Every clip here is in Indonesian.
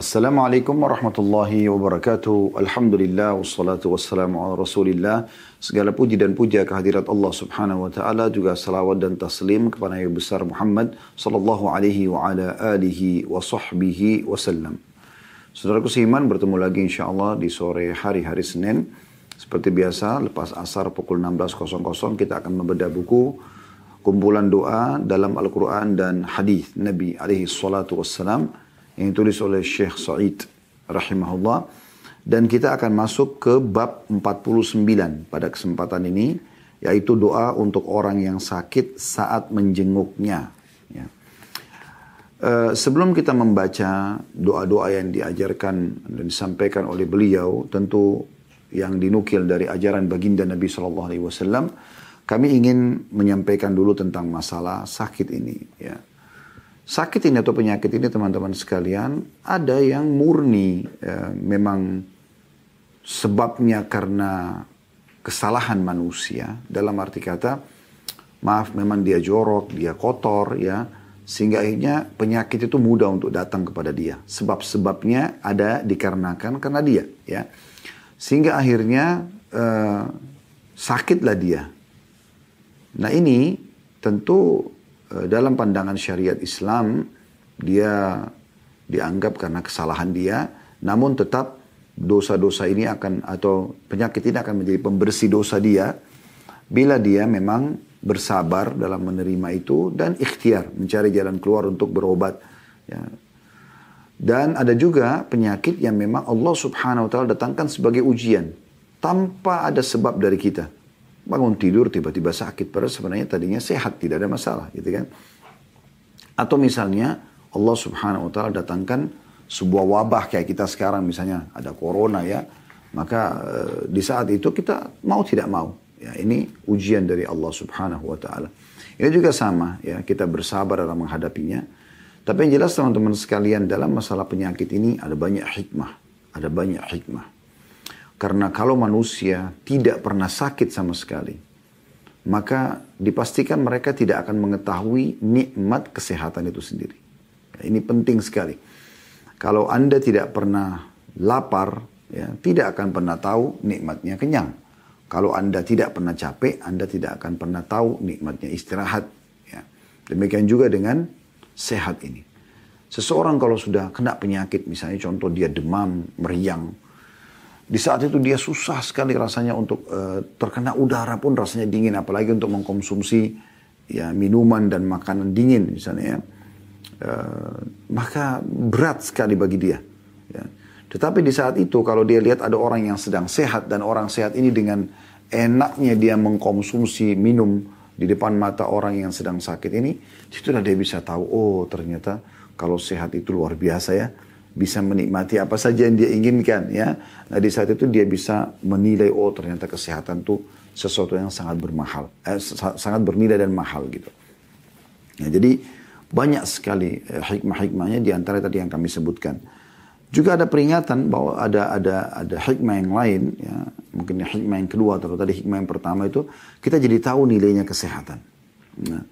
Assalamualaikum warahmatullahi wabarakatuh. Alhamdulillah wassalatu wassalamu ala Rasulillah. Segala puji dan puja kehadirat Allah Subhanahu wa taala juga salawat dan taslim kepada Nabi besar Muhammad sallallahu alaihi wa ala alihi wa sahbihi wasallam. Saudaraku seiman bertemu lagi insyaallah di sore hari hari Senin. Seperti biasa lepas asar pukul 16.00 kita akan membedah buku kumpulan doa dalam Al-Quran dan hadis Nabi alaihi salatu wassalam yang ditulis oleh Syekh Said rahimahullah. Dan kita akan masuk ke bab 49 pada kesempatan ini yaitu doa untuk orang yang sakit saat menjenguknya. Ya. Uh, sebelum kita membaca doa-doa yang diajarkan dan disampaikan oleh beliau tentu yang dinukil dari ajaran baginda Nabi Shallallahu Alaihi Wasallam kami ingin menyampaikan dulu tentang masalah sakit ini ya sakit ini atau penyakit ini teman-teman sekalian ada yang murni ya, memang sebabnya karena kesalahan manusia. Dalam arti kata maaf memang dia jorok dia kotor ya sehingga akhirnya penyakit itu mudah untuk datang kepada dia. Sebab-sebabnya ada dikarenakan karena dia ya. Sehingga akhirnya uh, sakitlah dia. Nah ini tentu Eh, dalam pandangan syariat Islam dia dianggap karena kesalahan dia, namun tetap dosa-dosa ini akan atau penyakit ini akan menjadi pembersih dosa dia bila dia memang bersabar dalam menerima itu dan ikhtiar mencari jalan keluar untuk berobat. Ya. Dan ada juga penyakit yang memang Allah Subhanahu wa taala datangkan sebagai ujian tanpa ada sebab dari kita bangun tidur tiba-tiba sakit padahal sebenarnya tadinya sehat tidak ada masalah gitu kan? Atau misalnya Allah subhanahu wa ta'ala datangkan sebuah wabah kayak kita sekarang misalnya ada corona ya. Maka e, di saat itu kita mau tidak mau ya ini ujian dari Allah subhanahu wa ta'ala. Ini juga sama ya kita bersabar dalam menghadapinya. Tapi yang jelas teman-teman sekalian dalam masalah penyakit ini ada banyak hikmah ada banyak hikmah karena kalau manusia tidak pernah sakit sama sekali, maka dipastikan mereka tidak akan mengetahui nikmat kesehatan itu sendiri. Ini penting sekali. Kalau Anda tidak pernah lapar, ya, tidak akan pernah tahu nikmatnya kenyang. Kalau Anda tidak pernah capek, Anda tidak akan pernah tahu nikmatnya istirahat. Ya. Demikian juga dengan sehat ini. Seseorang kalau sudah kena penyakit, misalnya contoh dia demam, meriang, di saat itu dia susah sekali rasanya untuk uh, terkena udara pun rasanya dingin, apalagi untuk mengkonsumsi ya minuman dan makanan dingin misalnya ya. Uh, maka berat sekali bagi dia. Ya. Tetapi di saat itu kalau dia lihat ada orang yang sedang sehat dan orang sehat ini dengan enaknya dia mengkonsumsi minum di depan mata orang yang sedang sakit ini, situlah dia bisa tahu, oh ternyata kalau sehat itu luar biasa ya bisa menikmati apa saja yang dia inginkan ya. Nah di saat itu dia bisa menilai oh ternyata kesehatan itu sesuatu yang sangat bermahal, eh, sangat bernilai dan mahal gitu. Ya, jadi banyak sekali eh, hikmah-hikmahnya di antara tadi yang kami sebutkan. Juga ada peringatan bahwa ada ada ada hikmah yang lain ya, mungkin hikmah yang kedua atau tadi hikmah yang pertama itu kita jadi tahu nilainya kesehatan. Nah,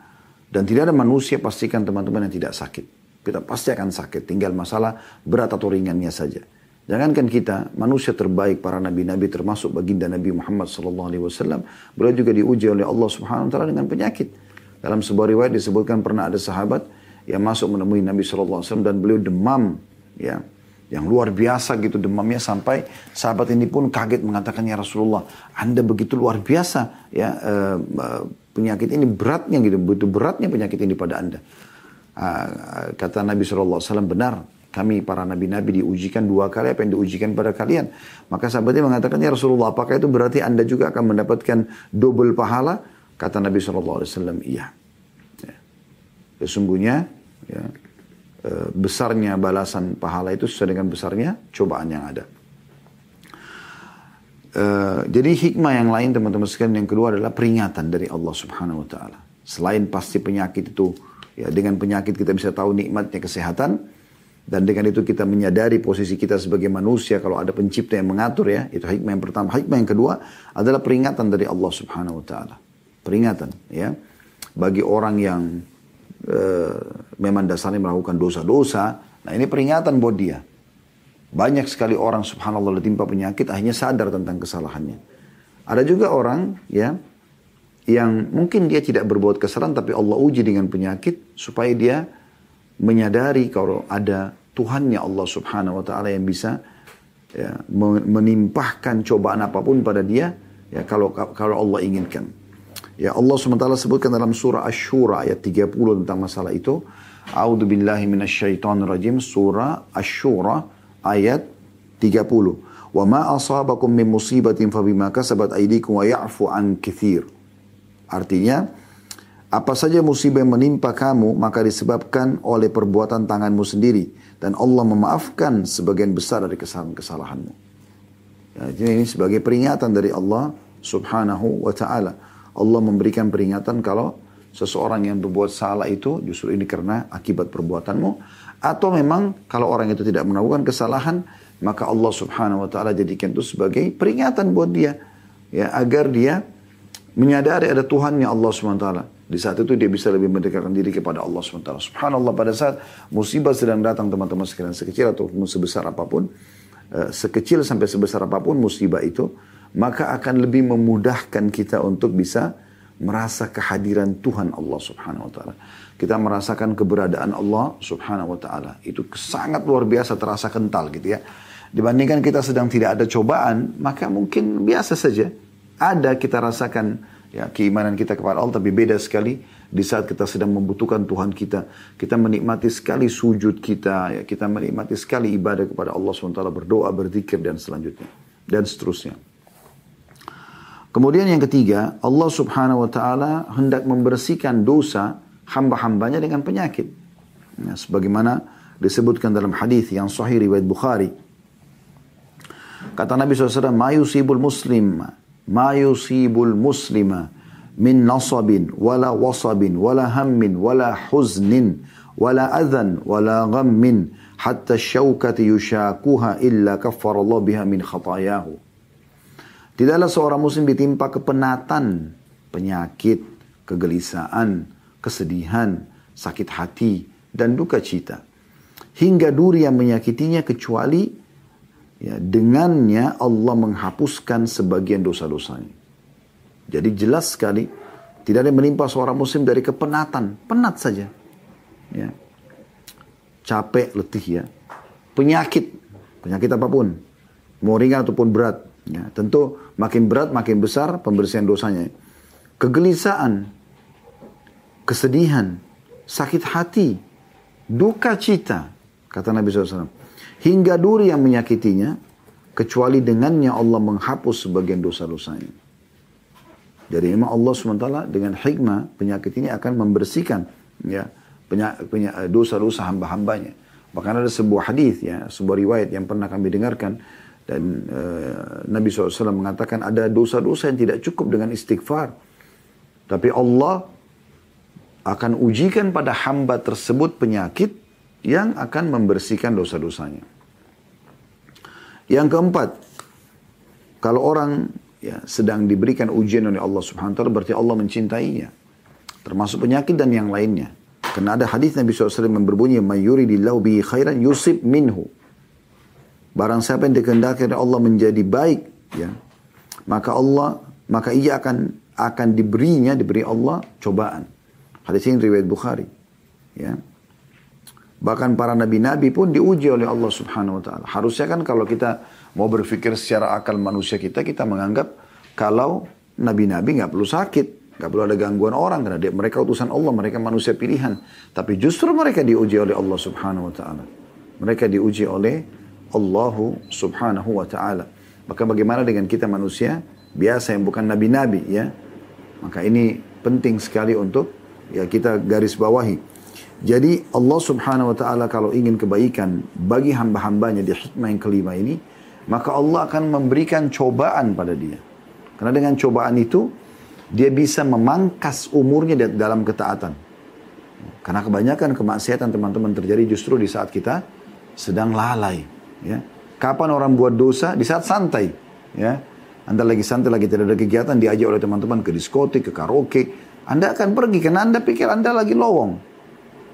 dan tidak ada manusia pastikan teman-teman yang tidak sakit. Kita pasti akan sakit. Tinggal masalah berat atau ringannya saja. Jangankan kita, manusia terbaik para nabi-nabi termasuk baginda Nabi Muhammad SAW. Beliau juga diuji oleh Allah Subhanahu Wa Taala dengan penyakit. Dalam sebuah riwayat disebutkan pernah ada sahabat yang masuk menemui Nabi SAW dan beliau demam. ya yang luar biasa gitu demamnya sampai sahabat ini pun kaget mengatakan ya Rasulullah Anda begitu luar biasa ya uh, penyakit ini beratnya gitu begitu beratnya penyakit ini pada Anda Ah, kata Nabi SAW benar kami para nabi-nabi diujikan dua kali apa yang diujikan pada kalian. Maka sahabatnya mengatakan, ya Rasulullah, apakah itu berarti anda juga akan mendapatkan double pahala? Kata Nabi SAW, iya. Ya. Sesungguhnya, ya, e, besarnya balasan pahala itu sesuai dengan besarnya cobaan yang ada. E, jadi hikmah yang lain teman-teman sekalian yang kedua adalah peringatan dari Allah Subhanahu Wa Taala. Selain pasti penyakit itu Ya, dengan penyakit kita bisa tahu nikmatnya kesehatan dan dengan itu kita menyadari posisi kita sebagai manusia kalau ada pencipta yang mengatur ya. Itu hikmah yang pertama. Hikmah yang kedua adalah peringatan dari Allah Subhanahu Wa Taala. Peringatan ya. Bagi orang yang uh, memang dasarnya melakukan dosa-dosa nah ini peringatan buat dia. Banyak sekali orang subhanallah ditimpa penyakit akhirnya sadar tentang kesalahannya. Ada juga orang ya yang mungkin dia tidak berbuat kesalahan tapi Allah uji dengan penyakit supaya dia menyadari kalau ada Tuhannya Allah subhanahu wa ta'ala yang bisa ya, menimpahkan cobaan apa pun pada dia ya kalau kalau Allah inginkan. Ya Allah SWT sebutkan dalam surah Ash-Shura ayat 30 tentang masalah itu. A'udzu billahi minasyaitonir rajim surah Ash-Shura ayat 30. Wa ma asabakum min musibatin fabima kasabat aydikum wa ya'fu an katsir. Artinya apa saja musibah yang menimpa kamu maka disebabkan oleh perbuatan tanganmu sendiri dan Allah memaafkan sebagian besar dari kesalahan-kesalahanmu. Ya, jadi ini sebagai peringatan dari Allah Subhanahu wa taala. Allah memberikan peringatan kalau seseorang yang berbuat salah itu justru ini karena akibat perbuatanmu atau memang kalau orang itu tidak melakukan kesalahan maka Allah Subhanahu wa taala jadikan itu sebagai peringatan buat dia ya agar dia menyadari ada Tuhannya Allah taala. Di saat itu dia bisa lebih mendekatkan diri kepada Allah SWT. Subhanallah pada saat musibah sedang datang teman-teman sekalian sekecil atau sebesar apa pun. Eh, sekecil sampai sebesar apa pun musibah itu maka akan lebih memudahkan kita untuk bisa merasa kehadiran Tuhan Allah Subhanahu wa taala. Kita merasakan keberadaan Allah Subhanahu wa taala. Itu sangat luar biasa terasa kental gitu ya. Dibandingkan kita sedang tidak ada cobaan, maka mungkin biasa saja. Ada kita rasakan ya keimanan kita kepada Allah tapi beda sekali di saat kita sedang membutuhkan Tuhan kita. Kita menikmati sekali sujud kita, ya kita menikmati sekali ibadah kepada Allah SWT, berdoa, berzikir dan selanjutnya dan seterusnya. Kemudian yang ketiga, Allah subhanahu wa ta'ala hendak membersihkan dosa hamba-hambanya dengan penyakit. Ya, sebagaimana disebutkan dalam hadis yang sahih riwayat Bukhari. Kata Nabi SAW, Ma yusibul muslim, ma yusibul muslima min nasabin, wala wasabin, wala hammin, wala huznin, wala adhan, wala ghammin, hatta syawkati yushakuha illa kaffarallah biha min khatayahu. Tidaklah seorang muslim ditimpa kepenatan, penyakit, kegelisahan, kesedihan, sakit hati, dan duka cita. Hingga duri yang menyakitinya kecuali ya, dengannya Allah menghapuskan sebagian dosa-dosanya. Jadi jelas sekali tidak ada yang menimpa seorang muslim dari kepenatan, penat saja. Ya. Capek, letih ya. Penyakit, penyakit apa pun, mau ringan ataupun berat, Ya, tentu makin berat makin besar pembersihan dosanya. Kegelisahan, kesedihan, sakit hati, duka cita, kata Nabi SAW. Hingga duri yang menyakitinya, kecuali dengannya Allah menghapus sebagian dosa-dosanya. Jadi memang Allah SWT dengan hikmah penyakit ini akan membersihkan ya dosa-dosa hamba-hambanya. Bahkan ada sebuah hadis ya, sebuah riwayat yang pernah kami dengarkan dan uh, Nabi SAW mengatakan ada dosa-dosa yang tidak cukup dengan istighfar. Tapi Allah akan ujikan pada hamba tersebut penyakit yang akan membersihkan dosa-dosanya. Yang keempat, kalau orang ya, sedang diberikan ujian oleh Allah Subhanahu wa berarti Allah mencintainya. Termasuk penyakit dan yang lainnya. Karena ada hadis Nabi SAW yang berbunyi, "Mayyuridillahu bihi khairan yusib minhu." Barang siapa yang dikehendaki oleh Allah menjadi baik, ya, maka Allah, maka ia akan akan diberinya, diberi Allah cobaan. Hadis ini riwayat Bukhari. Ya. Bahkan para nabi-nabi pun diuji oleh Allah Subhanahu wa taala. Harusnya kan kalau kita mau berpikir secara akal manusia kita, kita menganggap kalau nabi-nabi nggak perlu sakit, nggak perlu ada gangguan orang karena dia, mereka utusan Allah, mereka manusia pilihan. Tapi justru mereka diuji oleh Allah Subhanahu wa taala. Mereka diuji oleh Allahu subhanahu wa ta'ala. Maka bagaimana dengan kita manusia biasa yang bukan nabi-nabi ya. Maka ini penting sekali untuk ya kita garis bawahi. Jadi Allah subhanahu wa ta'ala kalau ingin kebaikan bagi hamba-hambanya di hikmah yang kelima ini, maka Allah akan memberikan cobaan pada dia. Karena dengan cobaan itu, dia bisa memangkas umurnya dalam ketaatan. Karena kebanyakan kemaksiatan teman-teman terjadi justru di saat kita sedang lalai. Ya. Kapan orang buat dosa? Di saat santai. Ya. Anda lagi santai, lagi tidak ada kegiatan, diajak oleh teman-teman ke diskotik, ke karaoke. Anda akan pergi karena Anda pikir Anda lagi lowong.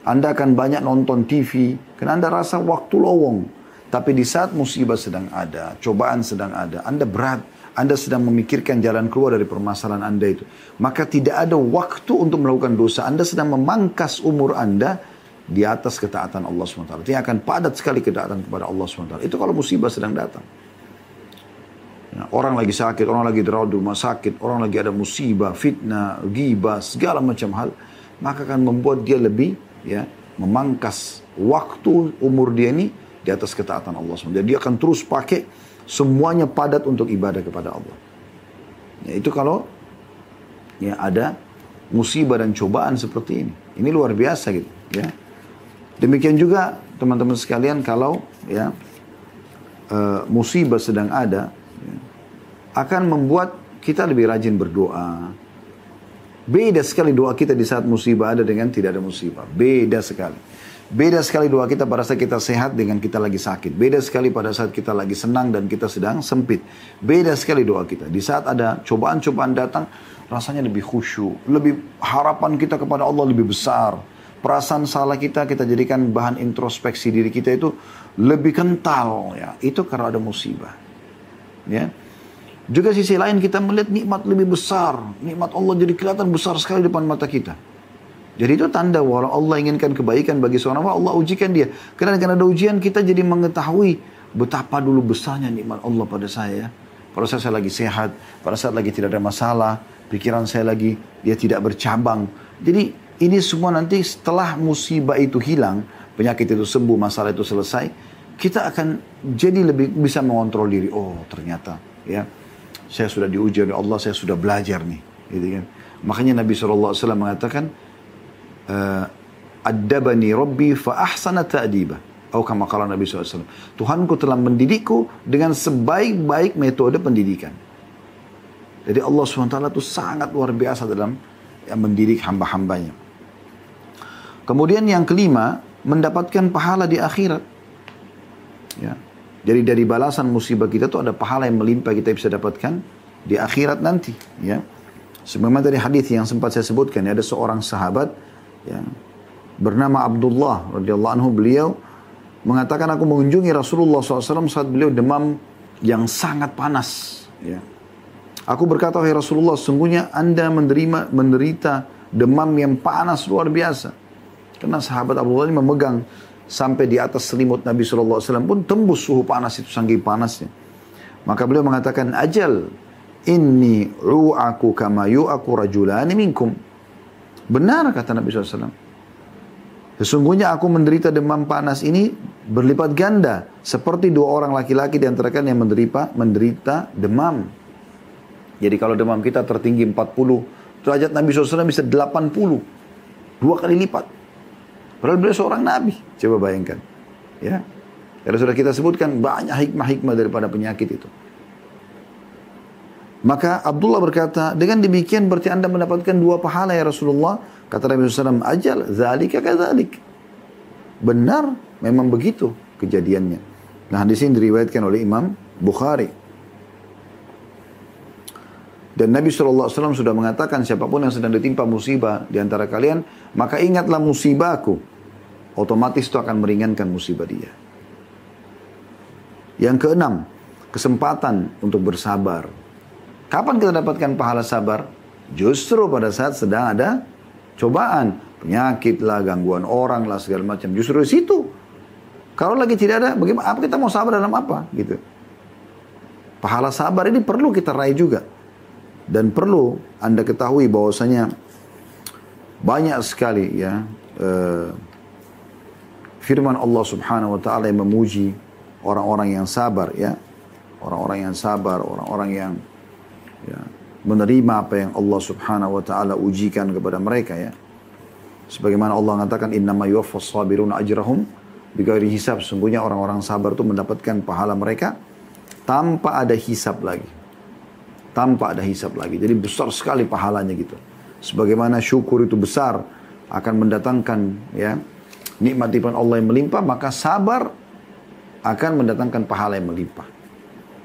Anda akan banyak nonton TV karena Anda rasa waktu lowong. Tapi di saat musibah sedang ada, cobaan sedang ada, Anda berat, Anda sedang memikirkan jalan keluar dari permasalahan Anda itu. Maka tidak ada waktu untuk melakukan dosa. Anda sedang memangkas umur Anda di atas ketaatan Allah SWT. Itu akan padat sekali ketaatan kepada Allah SWT. Itu kalau musibah sedang datang. Ya, orang lagi sakit, orang lagi dirawat di rumah sakit, orang lagi ada musibah, fitnah, ghibah, segala macam hal. Maka akan membuat dia lebih ya memangkas waktu umur dia ini di atas ketaatan Allah SWT. Jadi dia akan terus pakai semuanya padat untuk ibadah kepada Allah. Ya, itu kalau ya ada musibah dan cobaan seperti ini. Ini luar biasa gitu ya. Demikian juga teman-teman sekalian kalau ya uh, musibah sedang ada ya, akan membuat kita lebih rajin berdoa. Beda sekali doa kita di saat musibah ada dengan tidak ada musibah. Beda sekali. Beda sekali doa kita pada saat kita sehat dengan kita lagi sakit. Beda sekali pada saat kita lagi senang dan kita sedang sempit. Beda sekali doa kita. Di saat ada cobaan-cobaan datang, rasanya lebih khusyuk. Lebih harapan kita kepada Allah lebih besar. Perasaan salah kita kita jadikan bahan introspeksi diri kita itu lebih kental ya. Itu karena ada musibah. Ya. Juga sisi lain kita melihat nikmat lebih besar. Nikmat Allah jadi kelihatan besar sekali depan mata kita. Jadi itu tanda bahwa Allah inginkan kebaikan bagi seorang hamba, Allah ujikan dia. Karena dengan ada ujian kita jadi mengetahui betapa dulu besarnya nikmat Allah pada saya. Pada saat saya lagi sehat, pada saat lagi tidak ada masalah, pikiran saya lagi dia tidak bercabang. Jadi ini semua nanti setelah musibah itu hilang, penyakit itu sembuh, masalah itu selesai, kita akan jadi lebih bisa mengontrol diri. Oh ternyata ya saya sudah diuji oleh Allah, saya sudah belajar nih. Gitu kan. Makanya Nabi SAW mengatakan, uh, Addabani Rabbi fa ahsana ta'diba. Atau kama kala Nabi SAW. Tuhanku telah mendidikku dengan sebaik-baik metode pendidikan. Jadi Allah SWT itu sangat luar biasa dalam ya, mendidik hamba-hambanya. Kemudian yang kelima, mendapatkan pahala di akhirat. Ya. Jadi dari balasan musibah kita itu ada pahala yang melimpah kita bisa dapatkan di akhirat nanti. Ya. Sebagaimana dari hadis yang sempat saya sebutkan, ya, ada seorang sahabat ya, bernama Abdullah radhiyallahu anhu beliau mengatakan aku mengunjungi Rasulullah SAW saat beliau demam yang sangat panas. Ya. Aku berkata, wahai Rasulullah, sungguhnya anda menerima, menderita demam yang panas luar biasa. Karena sahabat Abdullah ini memegang sampai di atas selimut Nabi SAW pun tembus suhu panas itu saking panasnya. Maka beliau mengatakan, ajal, inni ru'aku kama yu'aku rajulani minkum. Benar kata Nabi SAW. Sesungguhnya aku menderita demam panas ini berlipat ganda. Seperti dua orang laki-laki di antara kalian yang menderita, menderita demam. Jadi kalau demam kita tertinggi 40, derajat Nabi SAW bisa 80. Dua kali lipat. Padahal beliau seorang Nabi. Coba bayangkan. Ya. Karena sudah kita sebutkan banyak hikmah-hikmah daripada penyakit itu. Maka Abdullah berkata, dengan demikian berarti anda mendapatkan dua pahala ya Rasulullah. Kata Nabi SAW, ajal, zalika kadzalik. Benar, memang begitu kejadiannya. Nah, di sini diriwayatkan oleh Imam Bukhari. Dan Nabi SAW sudah mengatakan siapa pun yang sedang ditimpa musibah di antara kalian, maka ingatlah musibahku. Otomatis itu akan meringankan musibah dia. Yang keenam, kesempatan untuk bersabar Kapan kita dapatkan pahala sabar? Justru pada saat sedang ada cobaan. Penyakit lah, gangguan orang lah, segala macam. Justru di situ. Kalau lagi tidak ada, bagaimana? Apa kita mau sabar dalam apa? Gitu. Pahala sabar ini perlu kita raih juga. Dan perlu Anda ketahui bahwasanya banyak sekali ya uh, firman Allah Subhanahu wa taala yang memuji orang-orang yang sabar ya. Orang-orang yang sabar, orang-orang yang ya, menerima apa yang Allah Subhanahu wa taala ujikan kepada mereka ya. Sebagaimana Allah mengatakan innama yuwaffas sabiruna ajrahum bighairi hisab. Sungguhnya orang-orang sabar itu mendapatkan pahala mereka tanpa ada hisab lagi. Tanpa ada hisab lagi. Jadi besar sekali pahalanya gitu. Sebagaimana syukur itu besar akan mendatangkan ya nikmat-nikmat Allah yang melimpah, maka sabar akan mendatangkan pahala yang melimpah.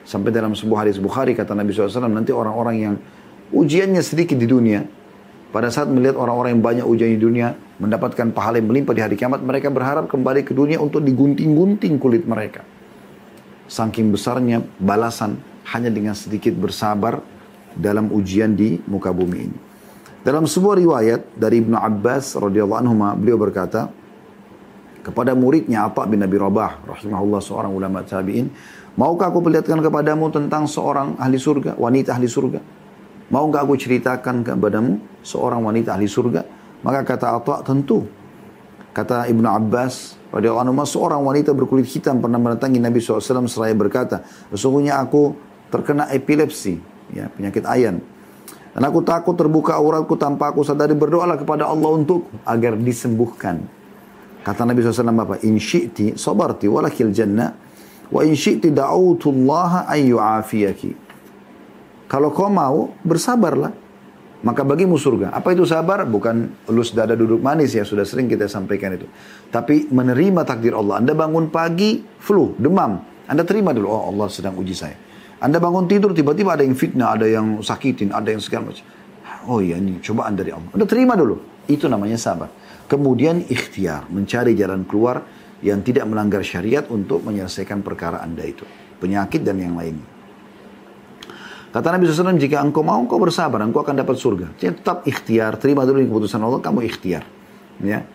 Sampai dalam sebuah hadis Bukhari kata Nabi SAW nanti orang-orang yang ujiannya sedikit di dunia. Pada saat melihat orang-orang yang banyak ujian di dunia mendapatkan pahala yang melimpah di hari kiamat. Mereka berharap kembali ke dunia untuk digunting-gunting kulit mereka. saking besarnya balasan hanya dengan sedikit bersabar dalam ujian di muka bumi ini. Dalam sebuah riwayat dari Ibnu Abbas radhiyallahu anhu beliau berkata kepada muridnya Atha bin Nabi Rabah rahimahullah seorang ulama tabi'in, "Maukah aku perlihatkan kepadamu tentang seorang ahli surga, wanita ahli surga? Maukah aku ceritakan kepadamu seorang wanita ahli surga?" Maka kata Atha, "Tentu." Kata Ibnu Abbas radhiyallahu anhu, seorang wanita berkulit hitam pernah mendatangi Nabi SAW seraya berkata, "Sesungguhnya aku terkena epilepsi, ya, penyakit ayan." Dan aku takut terbuka auratku tanpa aku sadari berdoalah kepada Allah untuk agar disembuhkan. Kata Nabi SAW apa? In syi'ti sabarti walakil jannah wa in syi'ti da'utullaha ayyu'afiyaki. Kalau kau mau, bersabarlah. Maka bagimu surga. Apa itu sabar? Bukan elus dada duduk manis ya. Sudah sering kita sampaikan itu. Tapi menerima takdir Allah. Anda bangun pagi, flu, demam. Anda terima dulu. Oh Allah sedang uji saya. Anda bangun tidur tiba-tiba ada yang fitnah, ada yang sakitin, ada yang segala macam. Oh iya ini cobaan dari Allah. Anda terima dulu. Itu namanya sabar. Kemudian ikhtiar, mencari jalan keluar yang tidak melanggar syariat untuk menyelesaikan perkara Anda itu. Penyakit dan yang lainnya. Kata Nabi SAW, jika engkau mau, engkau bersabar, engkau akan dapat surga. Jadi tetap ikhtiar, terima dulu keputusan Allah, kamu ikhtiar. Ya.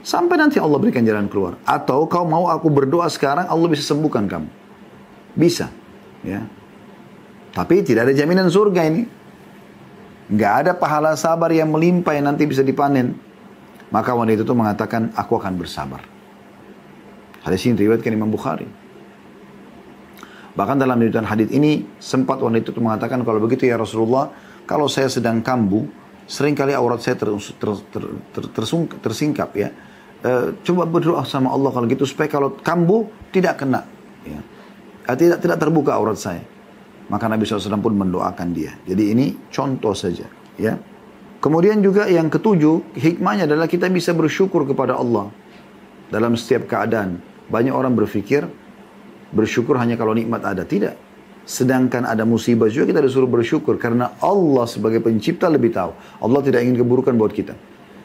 Sampai nanti Allah berikan jalan keluar. Atau kau mau aku berdoa sekarang, Allah bisa sembuhkan kamu. Bisa. Ya. Tapi tidak ada jaminan surga ini. Nggak ada pahala sabar yang melimpah yang nanti bisa dipanen. Maka wanita itu mengatakan, aku akan bersabar. Hadis ini diriwayatkan Imam Bukhari. Bahkan dalam riwayat hadis ini sempat wanita itu mengatakan kalau begitu ya Rasulullah, kalau saya sedang kambuh, sering kali aurat saya ter, ter, ter, ter, tersung, tersingkap ya. E, coba berdoa sama Allah kalau gitu supaya kalau kambuh tidak kena. Ya. Eh, tidak tidak terbuka aurat saya. Maka Nabi SAW pun mendoakan dia. Jadi ini contoh saja. Ya. Kemudian juga yang ketujuh, hikmahnya adalah kita bisa bersyukur kepada Allah. Dalam setiap keadaan. Banyak orang berpikir, bersyukur hanya kalau nikmat ada. Tidak. Sedangkan ada musibah juga kita disuruh bersyukur. Karena Allah sebagai pencipta lebih tahu. Allah tidak ingin keburukan buat kita.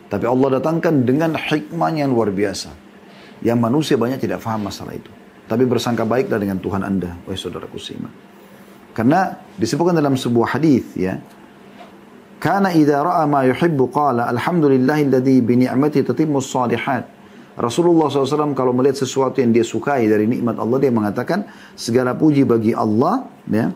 Tapi Allah datangkan dengan hikmahnya yang luar biasa. Yang manusia banyak tidak faham masalah itu. Tapi bersangka baiklah dengan Tuhan Anda, wahai saudaraku seiman. Karena disebutkan dalam sebuah hadis ya. Karena idza ra'a ma yuhibbu qala alhamdulillahilladzi bi ni'mati tatimmu salihat. Rasulullah SAW kalau melihat sesuatu yang dia sukai dari nikmat Allah dia mengatakan segala puji bagi Allah ya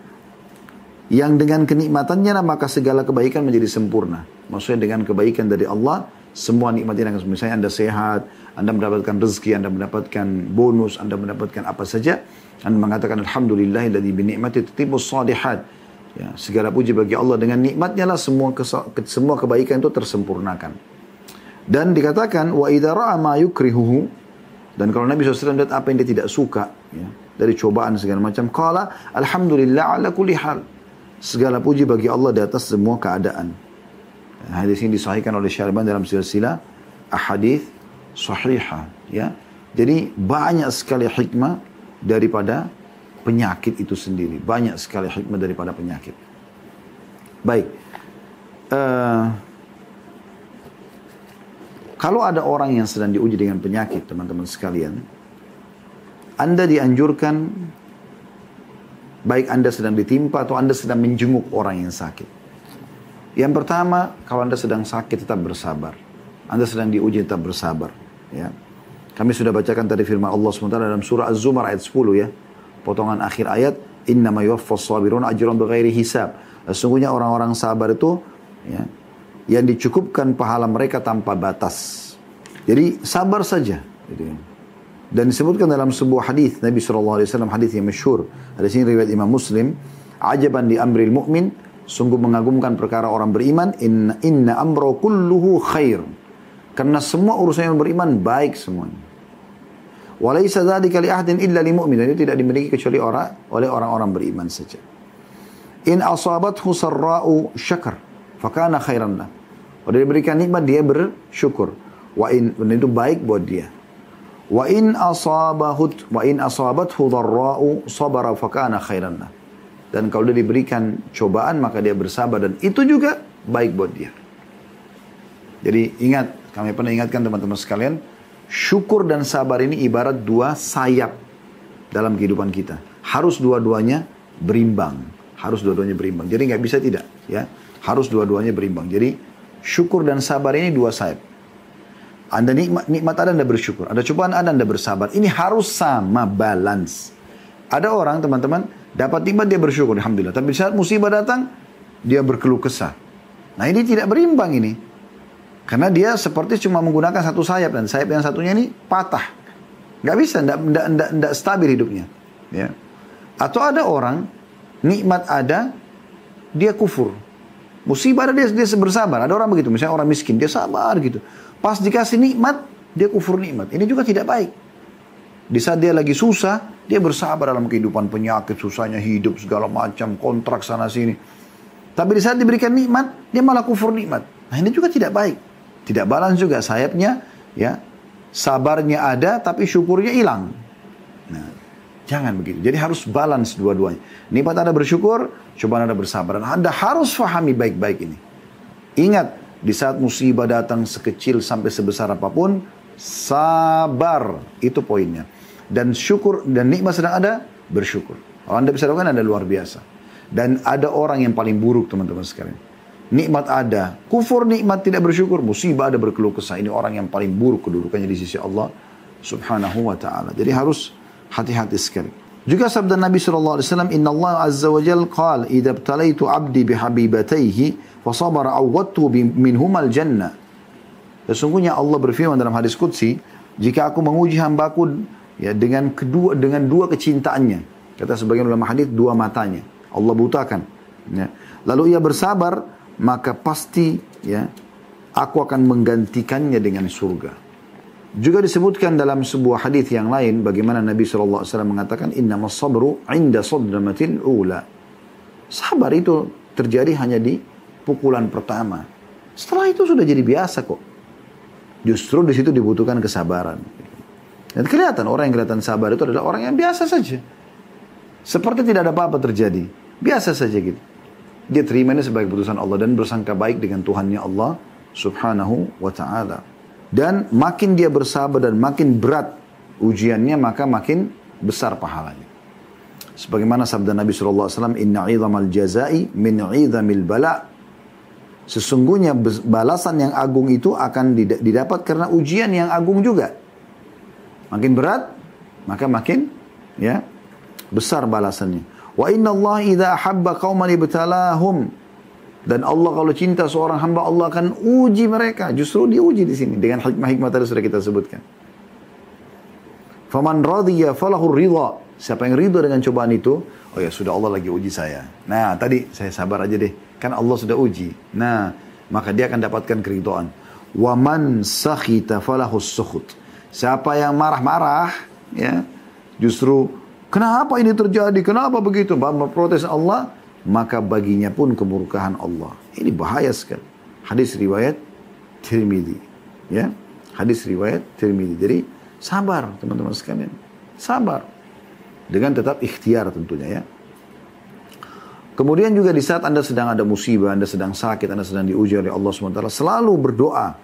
yang dengan kenikmatannya maka segala kebaikan menjadi sempurna. Maksudnya dengan kebaikan dari Allah semua nikmat yang misalnya Anda sehat, Anda mendapatkan rezeki, Anda mendapatkan bonus, Anda mendapatkan apa saja, Anda mengatakan alhamdulillahilladzi bi ni'mati tatibus salihat. Ya, segala puji bagi Allah dengan nikmatnya lah semua semua kebaikan itu tersempurnakan. Dan dikatakan wa idza ra'a ma yukrihuhu dan kalau Nabi SAW apa yang dia tidak suka ya, dari cobaan segala macam, qala alhamdulillah ala kulli hal. Segala puji bagi Allah di atas semua keadaan. Hadis ini disahihkan oleh Syarban dalam silsilah ahadith sahihah ya. Jadi banyak sekali hikmah daripada penyakit itu sendiri. Banyak sekali hikmah daripada penyakit. Baik. Uh, kalau ada orang yang sedang diuji dengan penyakit, teman-teman sekalian, Anda dianjurkan, baik Anda sedang ditimpa atau Anda sedang menjenguk orang yang sakit. Yang pertama, kalau Anda sedang sakit tetap bersabar. Anda sedang diuji tetap bersabar. Ya. Kami sudah bacakan tadi firman Allah SWT dalam surah Az-Zumar ayat 10 ya. Potongan akhir ayat, Inna ma yuwaffas sabirun ajran bighairi hisab. Sesungguhnya orang-orang sabar itu ya, yang dicukupkan pahala mereka tanpa batas. Jadi sabar saja. Gitu. Ya. Dan disebutkan dalam sebuah hadis Nabi SAW hadis yang masyhur. Hadis ini riwayat Imam Muslim. Ajaban di amril mu'min Sungguh mengagumkan perkara orang beriman. Inna, inna amro kulluhu khair. Karena semua urusan yang beriman baik semuanya. Walaysa dzalika li ahadin illa li mu'min. Itu tidak dimiliki kecuali orang oleh orang-orang beriman saja. In asabathu sarra'u syakar. Fakana khairan lah. Kalau diberikan nikmat dia bersyukur. Wa in itu baik buat dia. Wa in asabahu wa in asabathu dharra'u sabara fakana khairan lah. Dan kalau dia diberikan cobaan maka dia bersabar dan itu juga baik buat dia. Jadi ingat, kami pernah ingatkan teman-teman sekalian, syukur dan sabar ini ibarat dua sayap. dalam kehidupan kita. Harus dua-duanya berimbang. Harus dua-duanya berimbang. Jadi nggak bisa tidak, ya. Harus dua-duanya berimbang. Jadi syukur dan sabar ini dua sayap. Anda nikmat, nikmat ada Anda bersyukur. Ada cobaan ada Anda bersabar. Ini harus sama balance. Ada orang teman-teman dapat nikmat dia bersyukur alhamdulillah. Tapi saat musibah datang dia berkeluh kesah. Nah ini tidak berimbang ini. Karena dia seperti cuma menggunakan satu sayap dan sayap yang satunya ini patah. Gak bisa, tidak stabil hidupnya. Ya. Atau ada orang nikmat ada, dia kufur. Musibah ada dia, dia bersabar. Ada orang begitu, misalnya orang miskin, dia sabar gitu. Pas dikasih nikmat, dia kufur nikmat. Ini juga tidak baik. Di saat dia lagi susah, dia bersabar dalam kehidupan penyakit, susahnya hidup, segala macam, kontrak sana sini. Tapi di saat diberikan nikmat, dia malah kufur nikmat. Nah ini juga tidak baik. Tidak balance juga sayapnya, ya sabarnya ada, tapi syukurnya hilang. Nah, jangan begitu. Jadi harus balance dua-duanya. Nikmat Anda bersyukur, coba Anda bersabar. Dan Anda harus fahami baik-baik ini. Ingat, di saat musibah datang sekecil sampai sebesar apa pun, sabar. Itu poinnya. Dan syukur dan nikmat sedang ada, bersyukur. Kalau Anda bisa lakukan, Anda luar biasa. Dan ada orang yang paling buruk teman-teman sekalian. Nikmat ada, kufur nikmat tidak bersyukur, musibah ada berkeluh kesah. Ini orang yang paling buruk kedudukannya di sisi Allah subhanahu wa ta'ala. Jadi harus hati-hati sekali. Juga sabda Nabi SAW, Inna Allah Azza wa Jal qal, Idha btalaitu abdi bihabibataihi, fasabara awwadtu minhumal jannah. Sesungguhnya Allah berfirman dalam hadis Qudsi, jika aku menguji hambaku ya dengan kedua dengan dua kecintaannya. Kata sebagian ulama hadis dua matanya. Allah butakan. Ya. Lalu ia bersabar, maka pasti ya aku akan menggantikannya dengan surga. Juga disebutkan dalam sebuah hadis yang lain bagaimana Nabi SAW mengatakan innamas sabru inda sadramatil ula. Sabar itu terjadi hanya di pukulan pertama. Setelah itu sudah jadi biasa kok. Justru di situ dibutuhkan kesabaran. Dan kelihatan orang yang kelihatan sabar itu adalah orang yang biasa saja. Seperti tidak ada apa-apa terjadi. Biasa saja gitu. Dia terima ini sebagai putusan Allah dan bersangka baik dengan Tuhannya Allah subhanahu wa ta'ala. Dan makin dia bersabar dan makin berat ujiannya, maka makin besar pahalanya. Sebagaimana sabda Nabi SAW, Inna idhamal jazai min idhamil bala. Sesungguhnya balasan yang agung itu akan didapat karena ujian yang agung juga. Makin berat, maka makin ya besar balasannya. Wa inna Allah idha ahabba qawman ibtalahum dan Allah kalau cinta seorang hamba Allah akan uji mereka. Justru diuji di sini dengan hikmah-hikmah tadi sudah kita sebutkan. Faman radhiya falahur ridha. Siapa yang ridho dengan cobaan itu, oh ya sudah Allah lagi uji saya. Nah, tadi saya sabar aja deh. Kan Allah sudah uji. Nah, maka dia akan dapatkan keridhaan. Waman sakhita falahus sukhut. Siapa yang marah-marah, ya, justru kenapa ini terjadi? Kenapa begitu? Protes Allah, maka baginya pun kemurkaan Allah. Ini bahaya sekali. Hadis riwayat Tirmidzi. Ya. Hadis riwayat Tirmidzi. Jadi sabar teman-teman sekalian. Sabar. Dengan tetap ikhtiar tentunya ya. Kemudian juga di saat Anda sedang ada musibah, Anda sedang sakit, Anda sedang diuji oleh Allah SWT, selalu berdoa.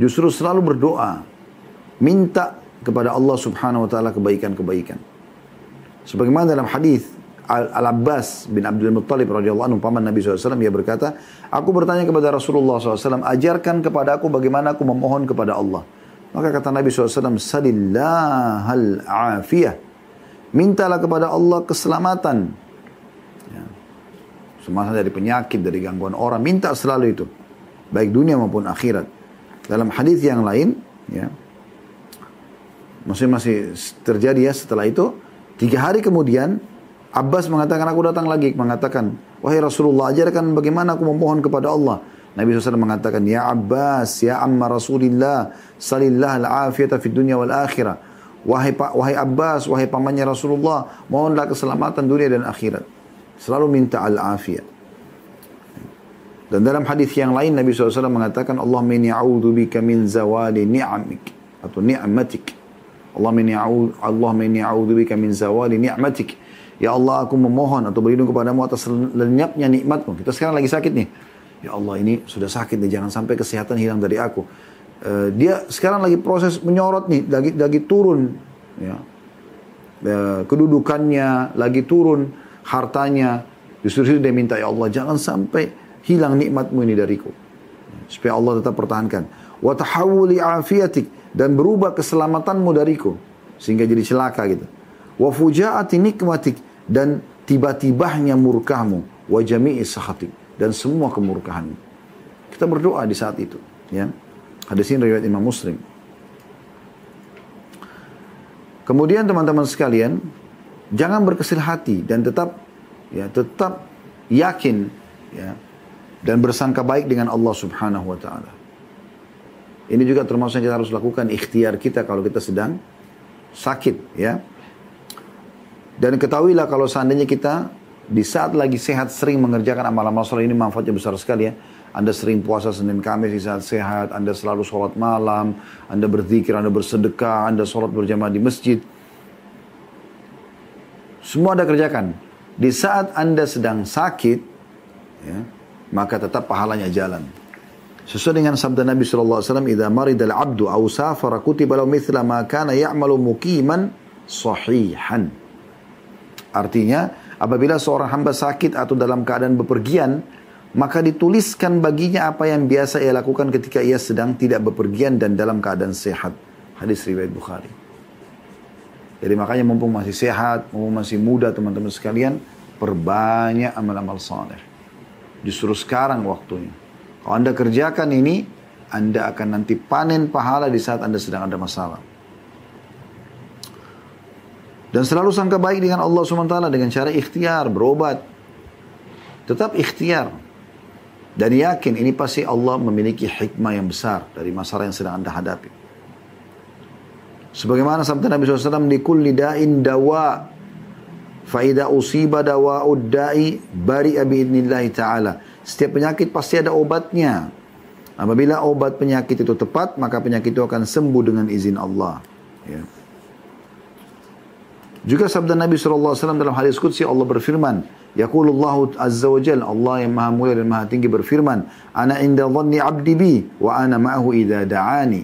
Justru selalu berdoa. Minta kepada Allah Subhanahu wa taala kebaikan-kebaikan. Sebagaimana dalam hadis Al-Abbas bin Abdul Muttalib radhiyallahu anhu paman Nabi SAW ia berkata, aku bertanya kepada Rasulullah SAW, ajarkan kepada aku bagaimana aku memohon kepada Allah. Maka kata Nabi SAW, salillahal afiyah. Mintalah kepada Allah keselamatan. Ya. Semasa dari penyakit, dari gangguan orang, minta selalu itu. Baik dunia maupun akhirat. Dalam hadis yang lain, ya, masih masih terjadi ya setelah itu, tiga hari kemudian Abbas mengatakan, aku datang lagi mengatakan, wahai Rasulullah, ajarkan bagaimana aku memohon kepada Allah. Nabi SAW mengatakan, Ya Abbas, Ya Amma Rasulillah, salillah al-afiyata fid dunya wal akhirah. Wahai, wahai Abbas, wahai pamannya Rasulullah, mohonlah keselamatan dunia dan akhirat. Selalu minta al-afiyah. Dan dalam hadis yang lain Nabi SAW mengatakan, Allah min ya'udhu bika min zawali ni'amik. Atau ni'matik. Allah min ya'udhu bika min zawali ni'matik. Ya Allah aku memohon atau berlindung kepadamu atas lenyapnya nikmatmu. Kita sekarang lagi sakit nih. Ya Allah ini sudah sakit nih, jangan sampai kesehatan hilang dari aku. Uh, dia sekarang lagi proses menyorot nih, lagi lagi turun. Ya. eh, kedudukannya, lagi turun hartanya. Justru dia minta, ya Allah jangan sampai hilang nikmatmu ini dariku. Supaya Allah tetap pertahankan. Wa tahawuli afiatik. Dan berubah keselamatanmu dariku. Sehingga jadi celaka gitu. Wa fujaati nikmatik. Dan tiba-tibahnya murkahmu. Wa jami'i sahatik. Dan semua kemurkahanmu. Kita berdoa di saat itu. Ya. Hadis ini riwayat Imam Muslim. Kemudian teman-teman sekalian, jangan berkesil hati dan tetap ya tetap yakin ya dan bersangka baik dengan Allah Subhanahu wa taala. Ini juga termasuk yang kita harus lakukan ikhtiar kita kalau kita sedang sakit ya. Dan ketahuilah kalau seandainya kita di saat lagi sehat sering mengerjakan amal-amal soleh ini manfaatnya besar sekali ya. Anda sering puasa Senin Kamis di saat sehat, Anda selalu sholat malam, Anda berzikir, Anda bersedekah, Anda sholat berjamaah di masjid. Semua Anda kerjakan. Di saat Anda sedang sakit, ya, maka tetap pahalanya jalan. Sesuai dengan sabda Nabi SAW, Iza maridal abdu au safara kutiba lau mithla ma kana ya'malu mukiman sahihan. Artinya, apabila seorang hamba sakit atau dalam keadaan bepergian, maka dituliskan baginya apa yang biasa ia lakukan ketika ia sedang tidak bepergian dan dalam keadaan sehat. Hadis riwayat Bukhari. Jadi makanya mumpung masih sehat, mumpung masih muda teman-teman sekalian, perbanyak amal-amal saleh. Justru sekarang waktunya. Kalau Anda kerjakan ini, Anda akan nanti panen pahala di saat Anda sedang ada masalah. Dan selalu sangka baik dengan Allah SWT dengan cara ikhtiar, berobat. Tetap ikhtiar. Dan yakin ini pasti Allah memiliki hikmah yang besar dari masalah yang sedang anda hadapi. Sebagaimana sabda Nabi SAW, di kulli da'in dawa Fa'idha usiba dawa da'i bari biidnillahi ta'ala. Setiap penyakit pasti ada obatnya. Apabila obat penyakit itu tepat, maka penyakit itu akan sembuh dengan izin Allah. Ya. Juga sabda Nabi SAW dalam hadis Qudsi Allah berfirman, Yaqulullahu Azza wa Jal, Allah yang maha mulia dan maha tinggi berfirman, Ana inda dhanni abdi bi, wa ana ma'ahu idha da'ani.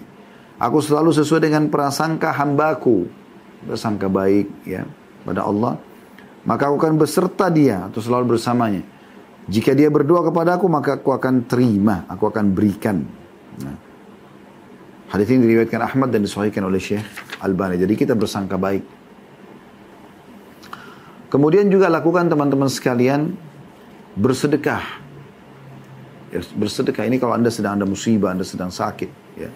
Aku selalu sesuai dengan prasangka hambaku. Bersangka baik ya pada Allah. Maka aku akan beserta dia atau selalu bersamanya. Jika dia berdoa kepada aku, maka aku akan terima, aku akan berikan. Nah. Hadis ini diriwayatkan Ahmad dan disahihkan oleh Syekh Albani. Jadi kita bersangka baik. Kemudian juga lakukan teman-teman sekalian bersedekah. Ya, bersedekah ini kalau anda sedang ada musibah, anda sedang sakit. Ya.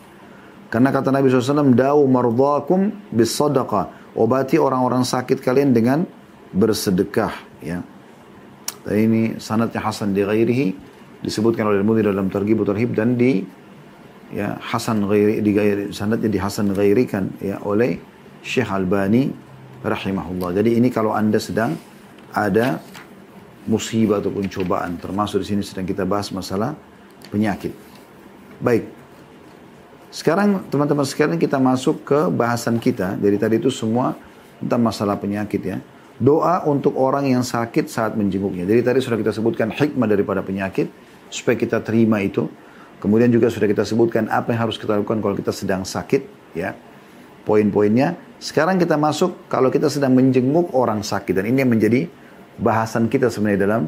Karena kata Nabi SAW, Da'u mardhakum bis sadaqah. Obati orang-orang sakit kalian dengan bersedekah. Ya. Dan ini sanatnya Hasan di ghairihi. Disebutkan oleh Mudi dalam Targhib Tarhib dan di ya Hasan ghairi di ghairi, sanatnya di Hasan ghairikan ya oleh Syekh Albani rahimahullah. Jadi ini kalau Anda sedang ada musibah ataupun cobaan, termasuk di sini sedang kita bahas masalah penyakit. Baik. Sekarang teman-teman sekalian kita masuk ke bahasan kita. Dari tadi itu semua tentang masalah penyakit ya. Doa untuk orang yang sakit saat menjenguknya. Jadi tadi sudah kita sebutkan hikmah daripada penyakit supaya kita terima itu. Kemudian juga sudah kita sebutkan apa yang harus kita lakukan kalau kita sedang sakit ya. Poin-poinnya sekarang kita masuk kalau kita sedang menjenguk orang sakit dan ini yang menjadi bahasan kita sebenarnya dalam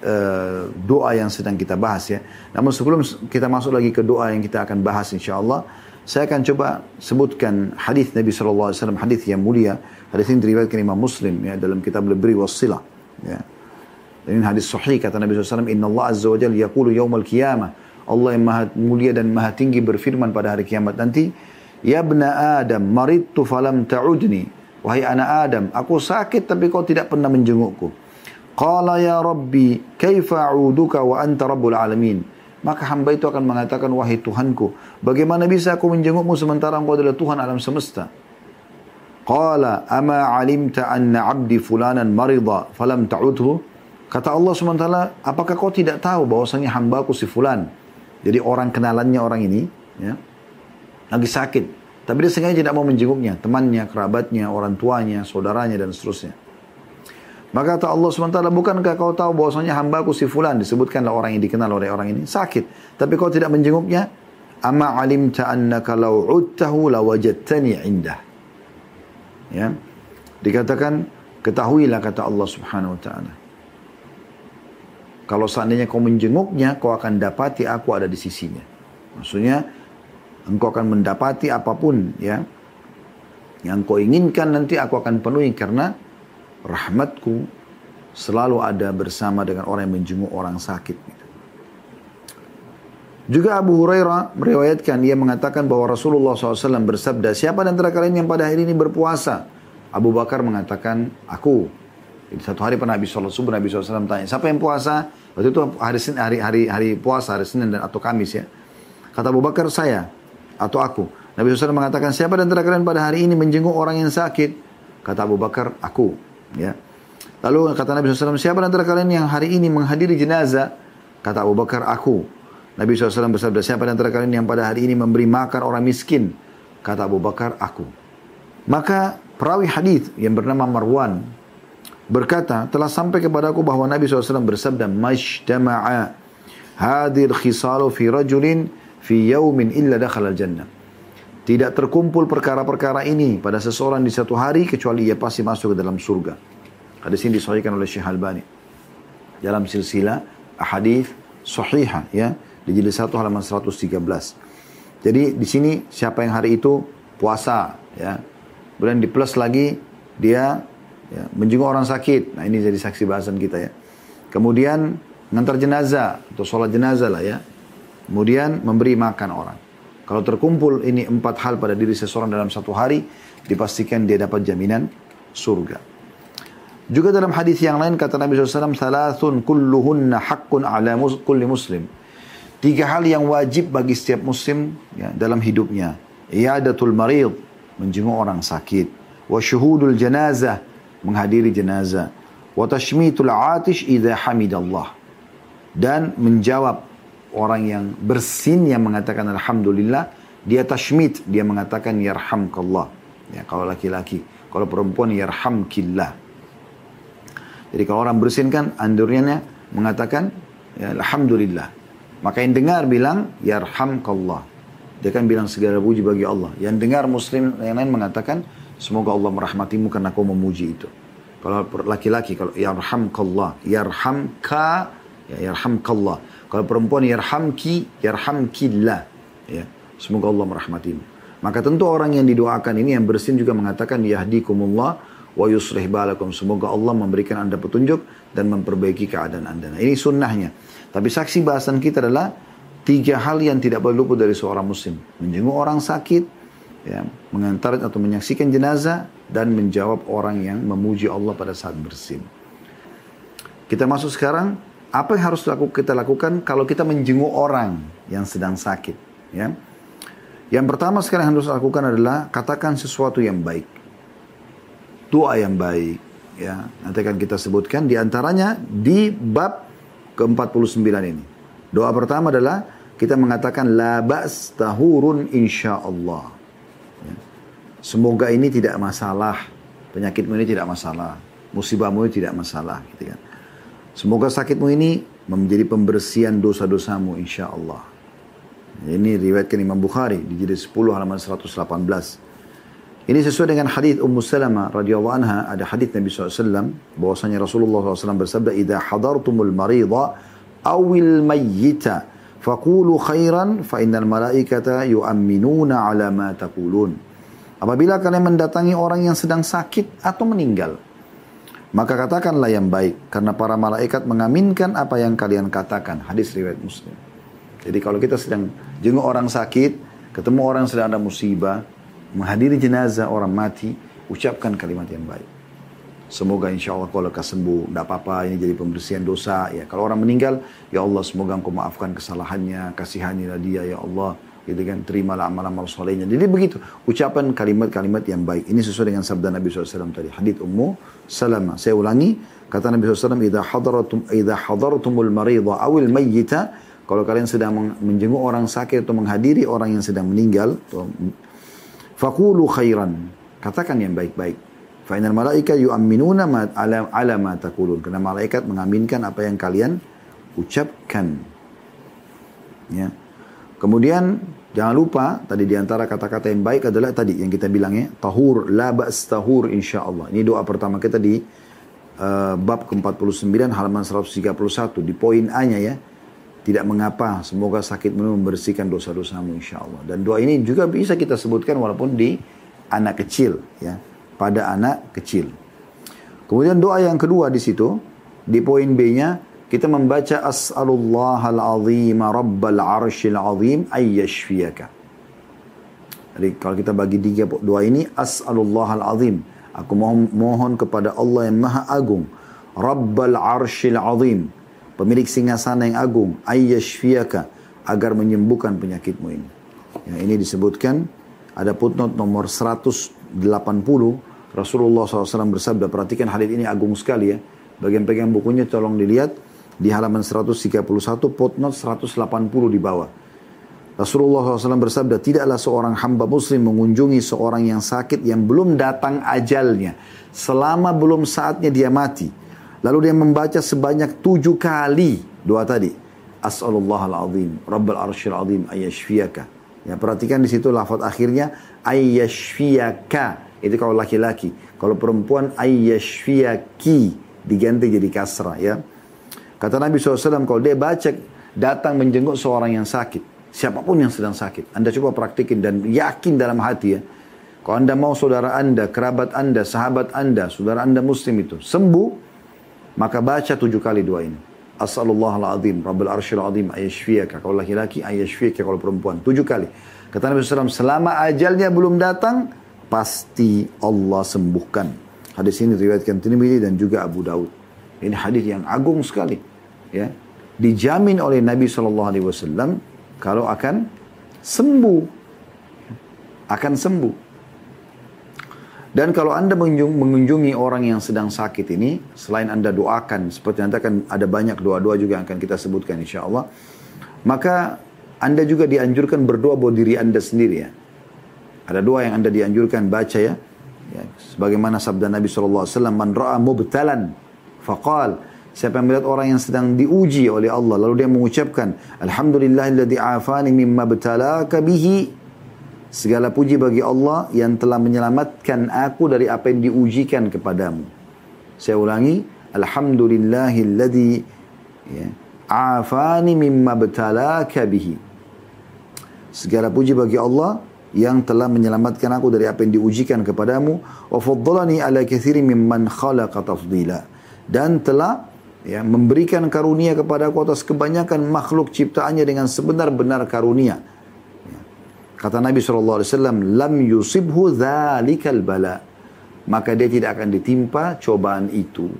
uh, doa yang sedang kita bahas ya. Namun sebelum kita masuk lagi ke doa yang kita akan bahas insya Allah, saya akan coba sebutkan hadis Nabi SAW, hadis yang mulia. Hadis ini diriwayatkan Imam Muslim ya dalam kitab Lebri Wassilah. Ya. Ini hadis sahih kata Nabi SAW, Inna Allah Azza wa Jalla yaqulu yawmal qiyamah. Allah yang maha mulia dan maha tinggi berfirman pada hari kiamat nanti, Ya bna Adam, maridtu falam ta'udni. Wahai anak Adam, aku sakit tapi kau tidak pernah menjengukku. Qala ya Rabbi, kaifa wa anta rabbul alamin. Maka hamba itu akan mengatakan, wahai Tuhanku, bagaimana bisa aku menjengukmu sementara engkau adalah Tuhan alam semesta? Qala, ama alimta anna abdi fulanan marida falam ta'udhu? Kata Allah SWT, apakah kau tidak tahu bahwasanya hambaku si fulan? Jadi orang kenalannya orang ini, ya, lagi sakit. Tapi dia sengaja tidak mau menjenguknya, temannya, kerabatnya, orang tuanya, saudaranya, dan seterusnya. Maka kata Allah SWT, bukankah kau tahu bahwasanya hambaku si fulan, disebutkanlah orang yang dikenal oleh orang ini, sakit. Tapi kau tidak menjenguknya, Ama alimta annaka law udtahu lawajadtani indah. Ya. Dikatakan, ketahuilah kata Allah subhanahu wa ta'ala. Kalau seandainya kau menjenguknya, kau akan dapati aku ada di sisinya. Maksudnya, engkau akan mendapati apa pun ya yang kau inginkan nanti aku akan penuhi karena rahmatku selalu ada bersama dengan orang yang menjenguk orang sakit. Juga Abu Hurairah meriwayatkan, ia mengatakan bahwa Rasulullah SAW bersabda, siapa di antara kalian yang pada hari ini berpuasa? Abu Bakar mengatakan, aku. Jadi satu hari pernah Nabi SAW, subuh Nabi SAW tanya, siapa yang puasa? Waktu itu hari, hari, hari, hari puasa, hari Senin dan atau Kamis ya. Kata Abu Bakar, saya atau aku. Nabi SAW mengatakan, siapa di antara kalian pada hari ini menjenguk orang yang sakit? Kata Abu Bakar, aku. Ya. Lalu kata Nabi SAW, siapa antara kalian yang hari ini menghadiri jenazah? Kata Abu Bakar, aku. Nabi SAW bersabda, siapa antara kalian yang pada hari ini memberi makan orang miskin? Kata Abu Bakar, aku. Maka perawi hadis yang bernama Marwan berkata, telah sampai kepada aku bahwa Nabi SAW bersabda, Majtama'a hadir khisalu fi rajulin fi yaumin illa dakhala al-jannah. Tidak terkumpul perkara-perkara ini pada seseorang di satu hari kecuali ia pasti masuk ke dalam surga. Hadis ini disahihkan oleh Syekh Albani. Dalam silsilah hadis sahihah ya di jilid 1 halaman 113. Jadi di sini siapa yang hari itu puasa ya. Kemudian di plus lagi dia ya, menjenguk orang sakit. Nah ini jadi saksi bahasan kita ya. Kemudian ngantar jenazah atau sholat jenazah lah ya. Kemudian memberi makan orang. Kalau terkumpul ini empat hal pada diri seseorang dalam satu hari, dipastikan dia dapat jaminan surga. Juga dalam hadis yang lain kata Nabi SAW, Thalathun kulluhunna haqqun ala kulli muslim. Tiga hal yang wajib bagi setiap muslim ya, dalam hidupnya. Iyadatul marid, menjenguk orang sakit. Wa syuhudul janazah, menghadiri jenazah. Wa tashmitul atish idha hamidallah. Dan menjawab orang yang bersin yang mengatakan Alhamdulillah. Dia tashmit, dia mengatakan Yarhamkallah. Ya, kalau laki-laki. Kalau perempuan Yarhamkillah. Jadi kalau orang bersin kan andurnya mengatakan ya, Alhamdulillah. Maka yang dengar bilang, Yarhamkallah. Dia kan bilang segala puji bagi Allah. Yang dengar muslim yang lain mengatakan, semoga Allah merahmatimu karena kau memuji itu. Kalau laki-laki, kalau Yarhamkallah. Yarhamka, ya, Yarhamkallah. Kalau perempuan, Yarhamki, Yarhamkillah. Ya, semoga Allah merahmatimu. Maka tentu orang yang didoakan ini yang bersin juga mengatakan, Yahdikumullah wa yuslih balakum. Semoga Allah memberikan anda petunjuk dan memperbaiki keadaan anda. Nah, ini sunnahnya. Tapi saksi bahasan kita adalah tiga hal yang tidak boleh luput dari seorang muslim. Menjenguk orang sakit, ya, mengantar atau menyaksikan jenazah, dan menjawab orang yang memuji Allah pada saat bersin. Kita masuk sekarang, apa yang harus kita lakukan kalau kita menjenguk orang yang sedang sakit. Ya. Yang pertama sekarang yang harus lakukan adalah katakan sesuatu yang baik. Doa yang baik. Ya, nanti akan kita sebutkan di antaranya di bab ke-49 ini. Doa pertama adalah kita mengatakan la ba's tahurun insyaallah. Ya. Semoga ini tidak masalah. Penyakitmu ini tidak masalah. Musibahmu ini tidak masalah. Gitu kan. Semoga sakitmu ini menjadi pembersihan dosa-dosamu insyaallah. Ini riwayatkan Imam Bukhari di jilid 10 halaman 118. Ini sesuai dengan hadis Ummu Salamah radhiyallahu anha ada hadis Nabi SAW bahwasanya Rasulullah SAW bersabda idza hadartumul marida awil mayyita faqulu khairan fa innal malaikata yu'minuna ala ma taqulun apabila kalian mendatangi orang yang sedang sakit atau meninggal maka katakanlah yang baik karena para malaikat mengaminkan apa yang kalian katakan hadis riwayat Muslim jadi kalau kita sedang jenguk orang sakit ketemu orang sedang ada musibah menghadiri jenazah orang mati, ucapkan kalimat yang baik. Semoga insya Allah kalau lekas sembuh, tidak apa-apa, ini jadi pembersihan dosa. Ya, kalau orang meninggal, ya Allah semoga engkau maafkan kesalahannya, kasihanilah dia ya Allah. Gitu kan, terimalah amal-amal solehnya. Jadi begitu, ucapan kalimat-kalimat yang baik. Ini sesuai dengan sabda Nabi SAW tadi. Hadith Ummu Salama. Saya ulangi, kata Nabi SAW, Idha hadaratum, idha hadaratumul marida awil mayyita, kalau kalian sedang menjenguk orang sakit atau menghadiri orang yang sedang meninggal, Fakulu khairan. Katakan yang baik-baik. Fa'inal malaika yu'amminuna ma ala, ala ma. Karena malaikat mengaminkan apa yang kalian ucapkan. Ya. Kemudian Jangan lupa tadi di antara kata-kata yang baik adalah tadi yang kita bilang ya tahur la ba's tahur insyaallah. Ini doa pertama kita di uh, bab ke-49 halaman 131 di poin A-nya ya. Tidak mengapa, semoga sakitmu membersihkan dosa-dosamu insyaallah. Dan doa ini juga bisa kita sebutkan walaupun di anak kecil ya, pada anak kecil. Kemudian doa yang kedua di situ di poin B-nya kita membaca as'alullahal azim rabbal arshil azim ayyashfiyaka. Jadi kalau kita bagi tiga doa ini as'alullahal azim. Aku mohon, mohon kepada Allah yang maha agung. Rabbal arshil azim. Pemilik singgasana yang agung. Ayyashfiyaka. Agar menyembuhkan penyakitmu ini. Ya, ini disebutkan ada footnote nomor 180 Rasulullah SAW bersabda perhatikan hadis ini agung sekali ya bagian pegang bukunya tolong dilihat di halaman 131 footnote 180 di bawah. Rasulullah SAW bersabda, tidaklah seorang hamba muslim mengunjungi seorang yang sakit yang belum datang ajalnya. Selama belum saatnya dia mati. Lalu dia membaca sebanyak tujuh kali doa tadi. As'alullahal-azim, Rabbal arshil azim, ayashfiyaka. Ya, perhatikan di situ lafaz akhirnya ayashfiyaka. Itu kalau laki-laki. Kalau perempuan ayashfiyaki diganti jadi kasrah ya. Kata Nabi SAW, kalau dia baca, datang menjenguk seorang yang sakit. Siapa pun yang sedang sakit. Anda coba praktikin dan yakin dalam hati ya. Kalau Anda mau saudara Anda, kerabat Anda, sahabat Anda, saudara Anda muslim itu sembuh, maka baca tujuh kali doa ini. As'alullah al-azim, Rabbul arshil azim, ayashfiyaka. Kalau laki-laki, ayashfiyaka. Kalau perempuan, tujuh kali. Kata Nabi SAW, selama ajalnya belum datang, pasti Allah sembuhkan. Hadis ini riwayatkan Tirmidzi dan juga Abu Daud. Ini hadis yang agung sekali ya. Dijamin oleh Nabi Shallallahu Alaihi Wasallam kalau akan sembuh akan sembuh. Dan kalau anda mengunjungi orang yang sedang sakit ini selain anda doakan seperti nanti akan ada banyak doa-doa juga yang akan kita sebutkan insya Allah maka anda juga dianjurkan berdoa buat diri anda sendiri ya. Ada doa yang anda dianjurkan baca ya, ya sebagaimana sabda Nabi SAW man ra'a mubtalan faqal Siapa yang melihat orang yang sedang diuji oleh Allah lalu dia mengucapkan alhamdulillahilladzi afani mimma btalaka bihi segala puji bagi Allah yang telah menyelamatkan aku dari apa yang diujikan kepadamu. Saya ulangi alhamdulillahilladzi ya, afani mimma btalaka bihi. Segala puji bagi Allah yang telah menyelamatkan aku dari apa yang diujikan kepadamu wa faddalani ala katsirin mimman khalaqa tafdila dan telah ya memberikan karunia kepada aku atas kebanyakan makhluk ciptaannya dengan sebenar-benar karunia. Ya. Kata Nabi SAW, Lam yusibhu dhalikal bala. Maka dia tidak akan ditimpa cobaan itu.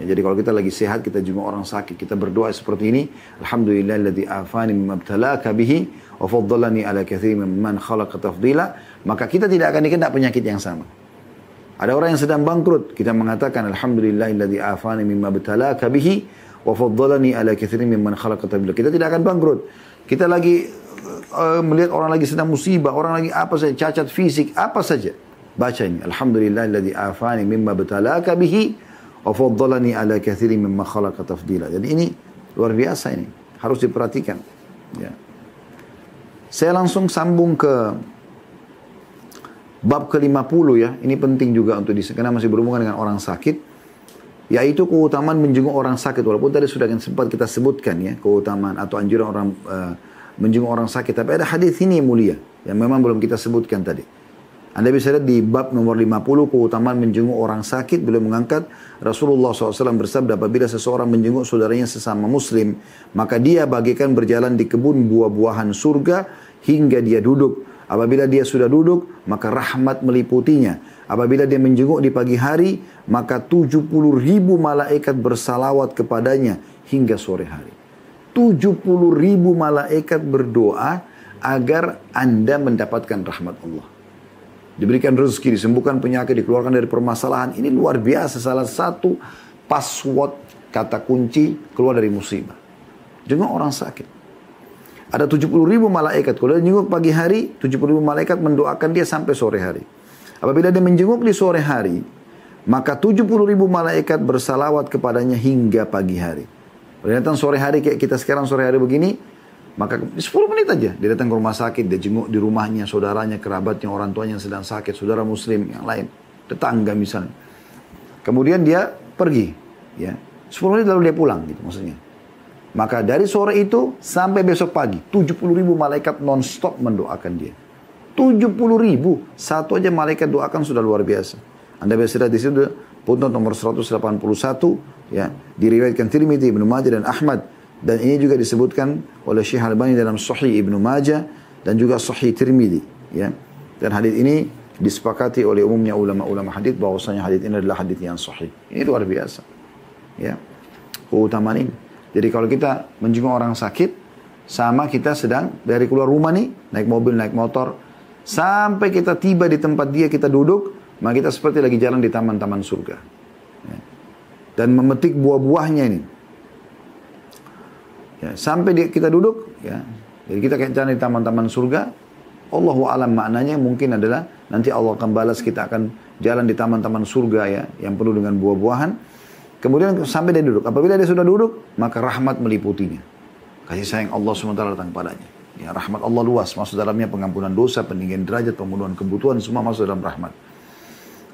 Ya, jadi kalau kita lagi sehat, kita juga orang sakit. Kita berdoa seperti ini. Alhamdulillah ladhi afani mimabtalaka bihi. Wa faddalani ala kathiri mimman khalaqa tafdila. Maka kita tidak akan dikena penyakit yang sama. Ada orang yang sedang bangkrut, kita mengatakan alhamdulillahilladzi afani mimma btalaka bihi wa faddalani ala katsirin mimman khalaqa tabila. Kita tidak akan bangkrut. Kita lagi uh, melihat orang lagi sedang musibah, orang lagi apa saja, cacat fisik, apa saja. Baca ini, alhamdulillahilladzi afani mimma btalaka bihi wa faddalani ala katsirin mimma khalaqa tafdila. Jadi ini luar biasa ini, harus diperhatikan. Ya. Saya langsung sambung ke Bab ke-50 ya, ini penting juga untuk disebut karena masih berhubungan dengan orang sakit. Yaitu keutamaan menjenguk orang sakit. Walaupun tadi sudah sempat kita sebutkan ya, keutamaan atau anjuran orang uh, menjenguk orang sakit. Tapi ada hadis ini mulia, yang memang belum kita sebutkan tadi. Anda bisa lihat di bab nomor 50 keutamaan menjenguk orang sakit beliau mengangkat Rasulullah SAW bersabda apabila seseorang menjenguk saudaranya sesama muslim maka dia bagikan berjalan di kebun buah-buahan surga hingga dia duduk Apabila dia sudah duduk, maka rahmat meliputinya. Apabila dia menjenguk di pagi hari, maka 70 ribu malaikat bersalawat kepadanya hingga sore hari. 70 ribu malaikat berdoa agar Anda mendapatkan rahmat Allah. Diberikan rezeki, disembuhkan penyakit, dikeluarkan dari permasalahan. Ini luar biasa, salah satu password kata kunci keluar dari musibah. Jenguk orang sakit. Ada 70 ribu malaikat. Kalau dia menjenguk pagi hari, 70 ribu malaikat mendoakan dia sampai sore hari. Apabila dia menjenguk di sore hari, maka 70 ribu malaikat bersalawat kepadanya hingga pagi hari. Kalau datang sore hari kayak kita sekarang sore hari begini, Maka 10 menit aja dia datang ke rumah sakit, dia jenguk di rumahnya, saudaranya, kerabatnya, orang tuanya yang sedang sakit, saudara muslim yang lain, tetangga misalnya. Kemudian dia pergi, ya. 10 menit lalu dia pulang gitu maksudnya. Maka dari sore itu sampai besok pagi, 70 ribu malaikat non-stop mendoakan dia. 70 ribu, satu aja malaikat doakan sudah luar biasa. Anda bisa lihat di situ putnot nomor 181 ya diriwayatkan Tirmidzi, Ibnu Majah dan Ahmad dan ini juga disebutkan oleh Syekh Albani dalam Sahih Ibnu Majah dan juga Sahih Tirmidzi ya. Dan hadis ini disepakati oleh umumnya ulama-ulama hadis bahwasanya hadis ini adalah hadis yang sahih. Ini luar biasa. Ya. Keutamaan ini. Jadi kalau kita menjenguk orang sakit sama kita sedang dari keluar rumah nih, naik mobil, naik motor, sampai kita tiba di tempat dia kita duduk, maka kita seperti lagi jalan di taman-taman surga. Ya. Dan memetik buah-buahnya ini. Ya, sampai dia, kita duduk, ya. Jadi kita kayak jalan di taman-taman surga. Allahu alam maknanya mungkin adalah nanti Allah akan balas kita akan jalan di taman-taman surga ya yang penuh dengan buah-buahan. Kemudian sampai dia duduk. Apabila dia sudah duduk, maka rahmat meliputinya. Kasih sayang Allah SWT datang padanya. Ya, rahmat Allah luas, masuk dalamnya pengampunan dosa, peninggian derajat, pemenuhan kebutuhan, semua masuk dalam rahmat.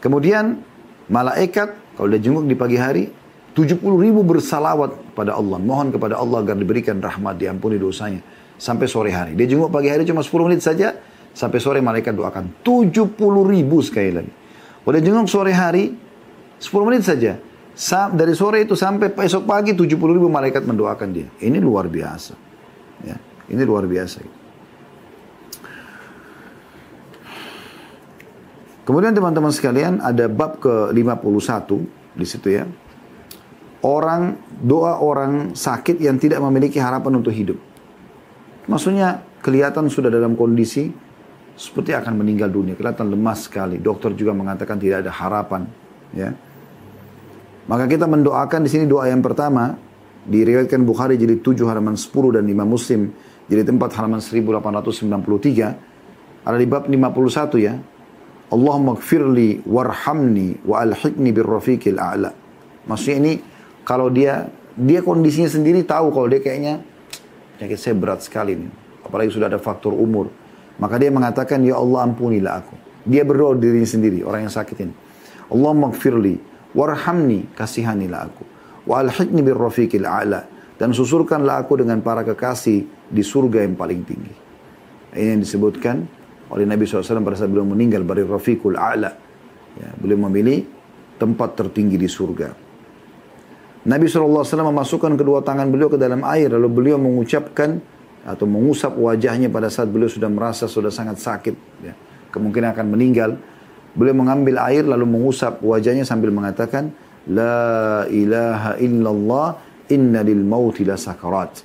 Kemudian malaikat kalau dia jenguk di pagi hari 70 ribu bersalawat pada Allah. Mohon kepada Allah agar diberikan rahmat, diampuni dosanya. Sampai sore hari. Dia jenguk pagi hari cuma 10 menit saja. Sampai sore malaikat doakan. 70 ribu sekali lagi. Kalau dia jenguk sore hari, 10 menit saja. Dari sore itu sampai esok pagi 70 ribu malaikat mendoakan dia. Ini luar biasa. Ya, ini luar biasa. Kemudian teman-teman sekalian ada bab ke-51 di situ ya orang doa orang sakit yang tidak memiliki harapan untuk hidup. Maksudnya kelihatan sudah dalam kondisi seperti akan meninggal dunia, kelihatan lemas sekali. Dokter juga mengatakan tidak ada harapan, ya. Maka kita mendoakan di sini doa yang pertama diriwayatkan Bukhari jadi 7 halaman 10 dan Imam Muslim jadi tempat halaman 1893 ada di bab 51 ya. Allahumma gfirli warhamni wa alhiqni birrafiqil a'la. Maksudnya ini kalau dia dia kondisinya sendiri tahu kalau dia kayaknya penyakit saya berat sekali nih. Apalagi sudah ada faktor umur. Maka dia mengatakan, Ya Allah ampunilah aku. Dia berdoa dirinya sendiri, orang yang sakit ini. Allah magfirli, warhamni, kasihanilah aku. Wa alhiqni birrafiqil a'la. Dan susurkanlah aku dengan para kekasih di surga yang paling tinggi. Ini yang disebutkan oleh Nabi SAW pada saat beliau meninggal dari Rafiqul A'la. Ya, beliau memilih tempat tertinggi di surga. Nabi SAW memasukkan kedua tangan beliau ke dalam air. Lalu beliau mengucapkan atau mengusap wajahnya pada saat beliau sudah merasa sudah sangat sakit. Ya, kemungkinan akan meninggal. Beliau mengambil air lalu mengusap wajahnya sambil mengatakan, La ilaha illallah inna lil mauti la sakarat.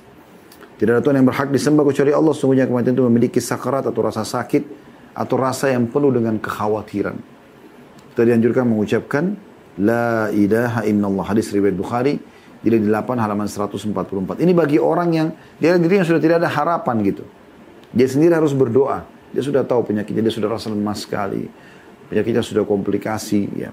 Tidak ada Tuhan yang berhak disembah kecuali Allah. Sungguhnya kematian itu memiliki sakarat atau rasa sakit atau rasa yang penuh dengan kekhawatiran. Kita dianjurkan mengucapkan La ilaha illallah. Hadis riwayat Bukhari. Jadi di 8 halaman 144. Ini bagi orang yang dia dirinya sudah tidak ada harapan gitu. Dia sendiri harus berdoa. Dia sudah tahu penyakitnya, dia sudah rasa lemas sekali. Penyakitnya sudah komplikasi. Ya.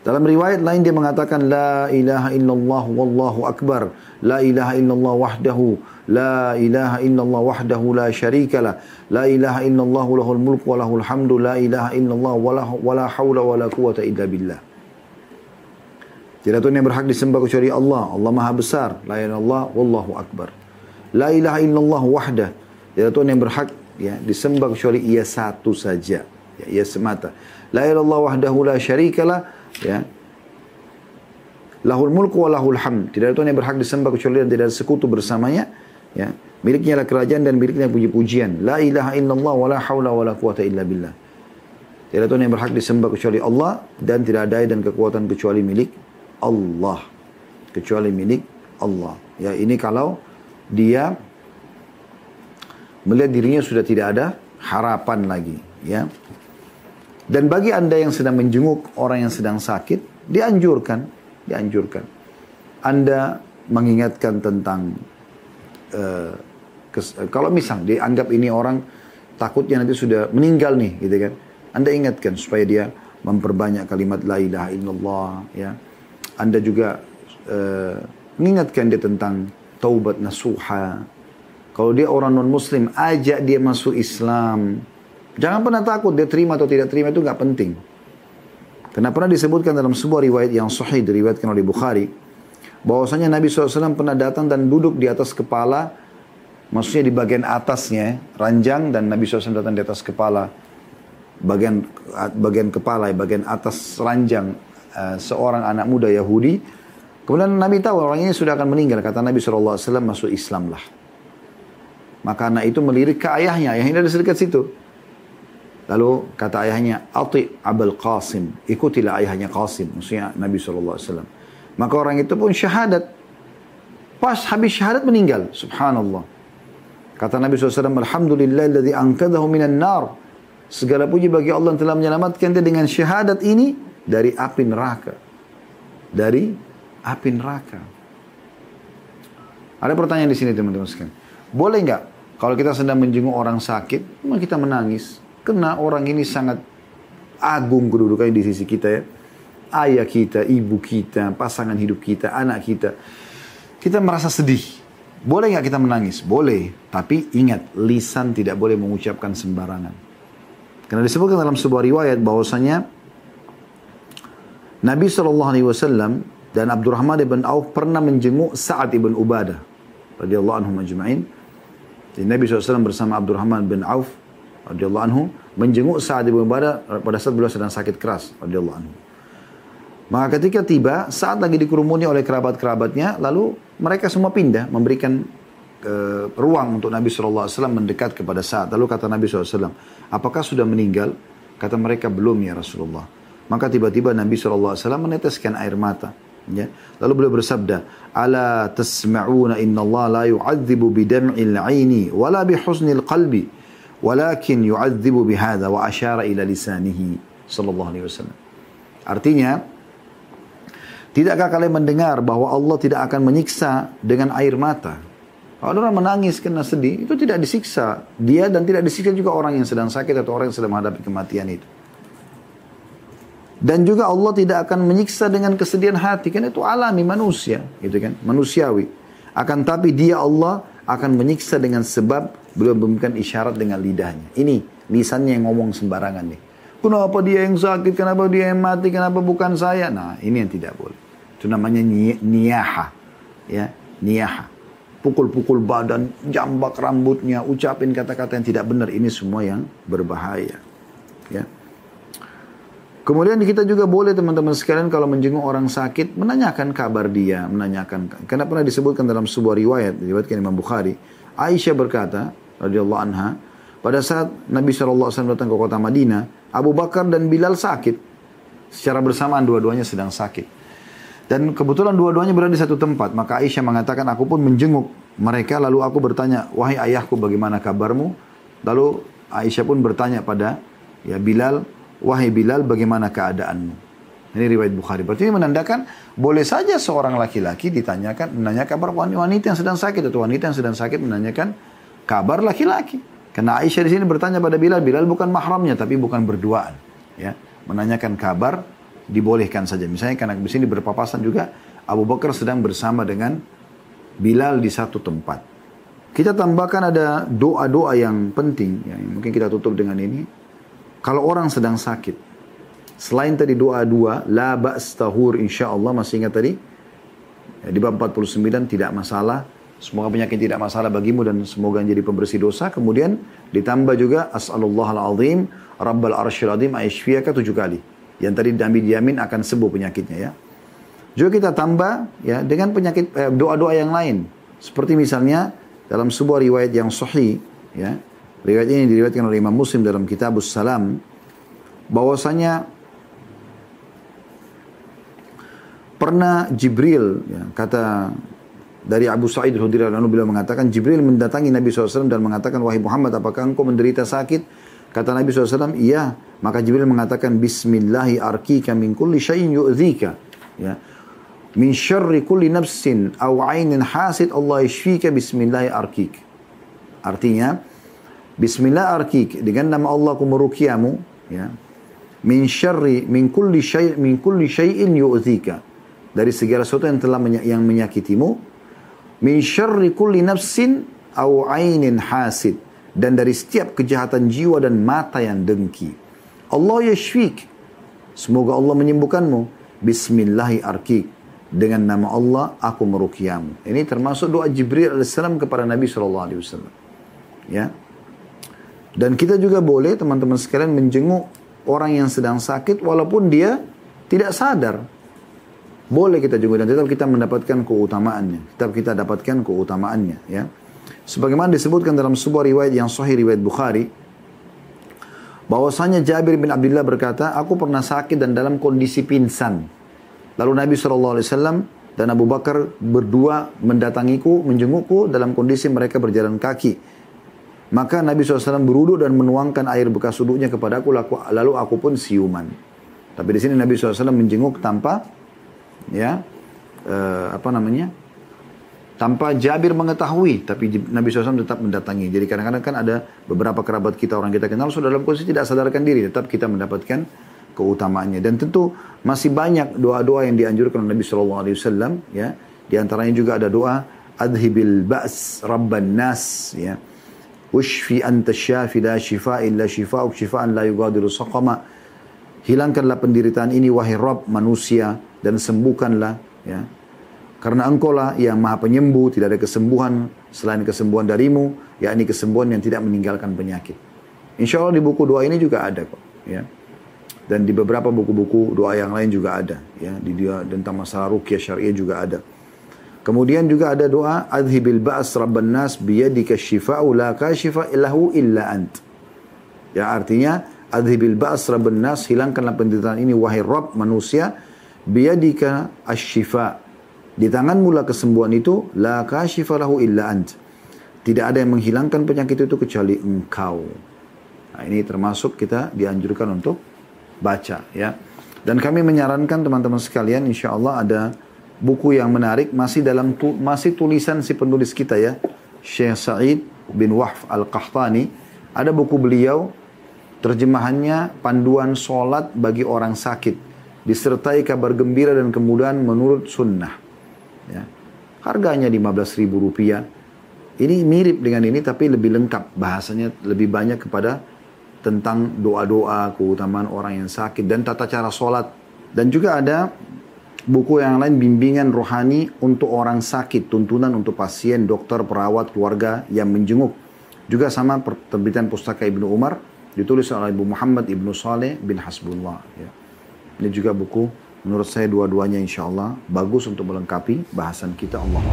Dalam riwayat lain dia mengatakan La ilaha illallah wallahu akbar La ilaha illallah wahdahu La ilaha illallah wahdahu la syarika lah. La ilaha illallah lahul mulku wa lahul hamdu. La ilaha illallah wa la hawla wa la quwata illa billah. Tidak Tuhan yang berhak disembah kecuali Allah. Allah Maha Besar. La ilaha illallah wallahu akbar. La ilaha illallah wahdah. Tidak Tuhan yang berhak ya, disembah kecuali ia satu saja. Ya, semata. La ilaha illallah wahdahu la syarika lah. Ya, Lahul mulku wa lahul hamd. Tidak ada Tuhan yang berhak disembah kecuali dan tidak ada sekutu bersamanya. Ya. Miliknya lah kerajaan dan miliknya puji-pujian. La ilaha illallah wa la hawla wa la quwata illa billah. Tidak Tuhan yang berhak disembah kecuali Allah dan tidak ada dan kekuatan kecuali milik Allah. Kecuali milik Allah. Ya ini kalau dia melihat dirinya sudah tidak ada harapan lagi. Ya. Dan bagi anda yang sedang menjenguk orang yang sedang sakit, dianjurkan, dianjurkan. Anda mengingatkan tentang uh, kes, uh, kalau misal dianggap ini orang takutnya nanti sudah meninggal nih gitu kan anda ingatkan supaya dia memperbanyak kalimat la ilaha illallah ya anda juga uh, mengingatkan dia tentang taubat nasuha Kalau dia orang non-muslim, ajak dia masuk Islam. Jangan pernah takut dia terima atau tidak terima itu nggak penting. Karena pernah disebutkan dalam sebuah riwayat yang sahih diriwayatkan oleh Bukhari, bahwasanya Nabi SAW pernah datang dan duduk di atas kepala, maksudnya di bagian atasnya, ranjang dan Nabi SAW datang di atas kepala, bagian bagian kepala, bagian atas ranjang uh, seorang anak muda Yahudi. Kemudian Nabi tahu orang ini sudah akan meninggal, kata Nabi SAW masuk Islam lah. Maka anak itu melirik ke ayahnya, ayahnya ada dekat situ. Lalu kata ayahnya, Ati Abul Qasim. Ikutilah ayahnya Qasim. Maksudnya Nabi SAW. Maka orang itu pun syahadat. Pas habis syahadat meninggal. Subhanallah. Kata Nabi SAW, Alhamdulillah alladhi angkadahu minan nar. Segala puji bagi Allah yang telah menyelamatkan dia dengan syahadat ini dari api neraka. Dari api neraka. Ada pertanyaan di sini teman-teman sekalian. Boleh nggak kalau kita sedang menjenguk orang sakit, kita menangis? Karena orang ini sangat agung kedudukannya di sisi kita ya. Ayah kita, ibu kita, pasangan hidup kita, anak kita. Kita merasa sedih. Boleh nggak kita menangis? Boleh. Tapi ingat, lisan tidak boleh mengucapkan sembarangan. Karena disebutkan dalam sebuah riwayat bahwasanya Nabi SAW dan Abdurrahman ibn Auf pernah menjenguk Sa'ad ibn Ubadah radhiyallahu anhu majma'in. Nabi SAW bersama Abdurrahman bin Auf radhiyallahu anhu menjenguk Sa'ad bin Ubadah pada saat beliau sedang sakit keras radhiyallahu anhu. Maka ketika tiba, saat lagi dikerumuni oleh kerabat-kerabatnya, lalu mereka semua pindah, memberikan uh, ruang untuk Nabi SAW mendekat kepada saat. Lalu kata Nabi SAW, apakah sudah meninggal? Kata mereka, belum ya Rasulullah. Maka tiba-tiba Nabi SAW meneteskan air mata. Ya. Lalu beliau bersabda, Ala tasma'una inna Allah la yu'adzibu bidam'il aini wala bihusnil qalbi walakin yu'adzibu bihadha wa asyara ila lisanihi sallallahu alaihi wasallam. Artinya Tidakkah kalian mendengar bahwa Allah tidak akan menyiksa dengan air mata? Kalau orang menangis karena sedih, itu tidak disiksa. Dia dan tidak disiksa juga orang yang sedang sakit atau orang yang sedang menghadapi kematian itu. Dan juga Allah tidak akan menyiksa dengan kesedihan hati, kan itu alami manusia, gitu kan, manusiawi. Akan tapi dia Allah akan menyiksa dengan sebab beliau memberikan isyarat dengan lidahnya. Ini lisannya yang ngomong sembarangan nih. Kenapa dia yang sakit, kenapa dia yang mati, kenapa bukan saya? Nah, ini yang tidak boleh. Itu namanya ni niyaha. Ya, niyaha. Pukul-pukul badan, jambak rambutnya, ucapin kata-kata yang tidak benar. Ini semua yang berbahaya. Kemudian kita juga boleh teman-teman sekalian kalau menjenguk orang sakit menanyakan kabar dia, menanyakan karena pernah disebutkan dalam sebuah riwayat diriwayatkan Imam Bukhari, Aisyah berkata radhiyallahu anha, pada saat Nabi SAW datang ke kota Madinah, Abu Bakar dan Bilal sakit. Secara bersamaan dua-duanya sedang sakit. Dan kebetulan dua-duanya berada di satu tempat. Maka Aisyah mengatakan, aku pun menjenguk mereka. Lalu aku bertanya, wahai ayahku bagaimana kabarmu? Lalu Aisyah pun bertanya pada ya Bilal, wahai Bilal bagaimana keadaanmu? Ini riwayat Bukhari. Berarti ini menandakan boleh saja seorang laki-laki ditanyakan menanya kabar wanita yang sedang sakit atau wanita yang sedang sakit menanyakan kabar laki-laki. Karena Aisyah di sini bertanya pada Bilal, Bilal bukan mahramnya tapi bukan berduaan. Ya, menanyakan kabar dibolehkan saja. Misalnya karena di sini berpapasan juga Abu Bakar sedang bersama dengan Bilal di satu tempat. Kita tambahkan ada doa-doa yang penting, yang mungkin kita tutup dengan ini. Kalau orang sedang sakit, selain tadi doa dua, la ba's tahur insya Allah, masih ingat tadi? Ya, di bab 49 tidak masalah, Semoga penyakit tidak masalah bagimu dan semoga menjadi pembersih dosa. Kemudian ditambah juga as'alullah al-azim rabbal arsyil azim aishfiyaka tujuh kali. Yang tadi Nabi diamin akan sembuh penyakitnya ya. Juga kita tambah ya dengan penyakit eh, doa-doa eh, yang lain. Seperti misalnya dalam sebuah riwayat yang sahih ya. Riwayat ini diriwayatkan oleh Imam Muslim dalam Kitabus Salam. Bahwasanya pernah Jibril ya, kata dari Abu Sa'id al-Hudri al beliau mengatakan Jibril mendatangi Nabi SAW dan mengatakan wahai Muhammad apakah engkau menderita sakit kata Nabi SAW iya. Maka Jibril mengatakan Bismillahi arkika min kulli syai'in yu'zika ya. Min syarri kulli nafsin aw ainin hasid Allah yashfika bismillahi arkik. Artinya Bismillah arkik dengan nama Allah aku merukiamu ya min syarri min kulli syai' min kulli syai'in yu'zika dari segala sesuatu yang telah yang menyakitimu min syarri kulli nafsin au ainin hasid dan dari setiap kejahatan jiwa dan mata yang dengki. Allah yashfik. Semoga Allah menyembuhkanmu. Bismillahi arkik. Dengan nama Allah aku merukiamu. Ini termasuk doa Jibril AS kepada Nabi SAW. Ya. Dan kita juga boleh teman-teman sekalian menjenguk orang yang sedang sakit walaupun dia tidak sadar. Boleh kita jenguk dan tetap kita mendapatkan keutamaannya. Tetap kita dapatkan keutamaannya. Ya. Sebagaimana disebutkan dalam sebuah riwayat yang sahih riwayat Bukhari, bahwasanya Jabir bin Abdullah berkata, aku pernah sakit dan dalam kondisi pingsan. Lalu Nabi SAW dan Abu Bakar berdua mendatangiku, menjengukku dalam kondisi mereka berjalan kaki. Maka Nabi SAW beruduk dan menuangkan air bekas uduknya kepada aku, lalu aku pun siuman. Tapi di sini Nabi SAW menjenguk tanpa, ya, uh, apa namanya, tanpa Jabir mengetahui, tapi Nabi SAW tetap mendatangi. Jadi kadang-kadang kan ada beberapa kerabat kita, orang kita kenal, sudah dalam posisi tidak sadarkan diri, tetap kita mendapatkan keutamaannya. Dan tentu masih banyak doa-doa yang dianjurkan Nabi SAW, ya. Di antaranya juga ada doa, adhibil ba's rabban nas, ya. Ushfi anta syafi la shifa illa shifa'uk shifa'an la yugadiru saqama. Hilangkanlah penderitaan ini wahai Rabb manusia dan sembuhkanlah ya karena engkau lah yang maha penyembuh, tidak ada kesembuhan selain kesembuhan darimu, yakni kesembuhan yang tidak meninggalkan penyakit. Insya Allah di buku doa ini juga ada kok. Ya. Dan di beberapa buku-buku doa yang lain juga ada. Ya. Di dia tentang masalah rukyah syariah juga ada. Kemudian juga ada doa adhibil ba'as rabban nas biyadika syifa'u la kashifa illahu illa ant. Ya artinya adhibil ba'as rabban nas hilangkanlah penderitaan ini wahai Rabb manusia biyadika asyifa' Di tangan mula kesembuhan itu, la kashifalahu illa ant. Tidak ada yang menghilangkan penyakit itu kecuali engkau. Nah, ini termasuk kita dianjurkan untuk baca ya. Dan kami menyarankan teman-teman sekalian insya Allah ada buku yang menarik masih dalam tu, masih tulisan si penulis kita ya. Syekh Sa'id bin Wahf Al-Qahtani. Ada buku beliau terjemahannya panduan solat bagi orang sakit disertai kabar gembira dan kemudahan menurut sunnah. Ya. Harganya 15 ribu rupiah. Ini mirip dengan ini tapi lebih lengkap. Bahasanya lebih banyak kepada tentang doa-doa, keutamaan orang yang sakit dan tata cara sholat. Dan juga ada buku yang lain bimbingan rohani untuk orang sakit, tuntunan untuk pasien, dokter, perawat, keluarga yang menjenguk. Juga sama terbitan pustaka Ibnu Umar ditulis oleh Ibu Muhammad Ibnu Saleh bin Hasbullah. Ya. Ini juga buku Menurut saya dua-duanya insya Allah bagus untuk melengkapi bahasan kita Allah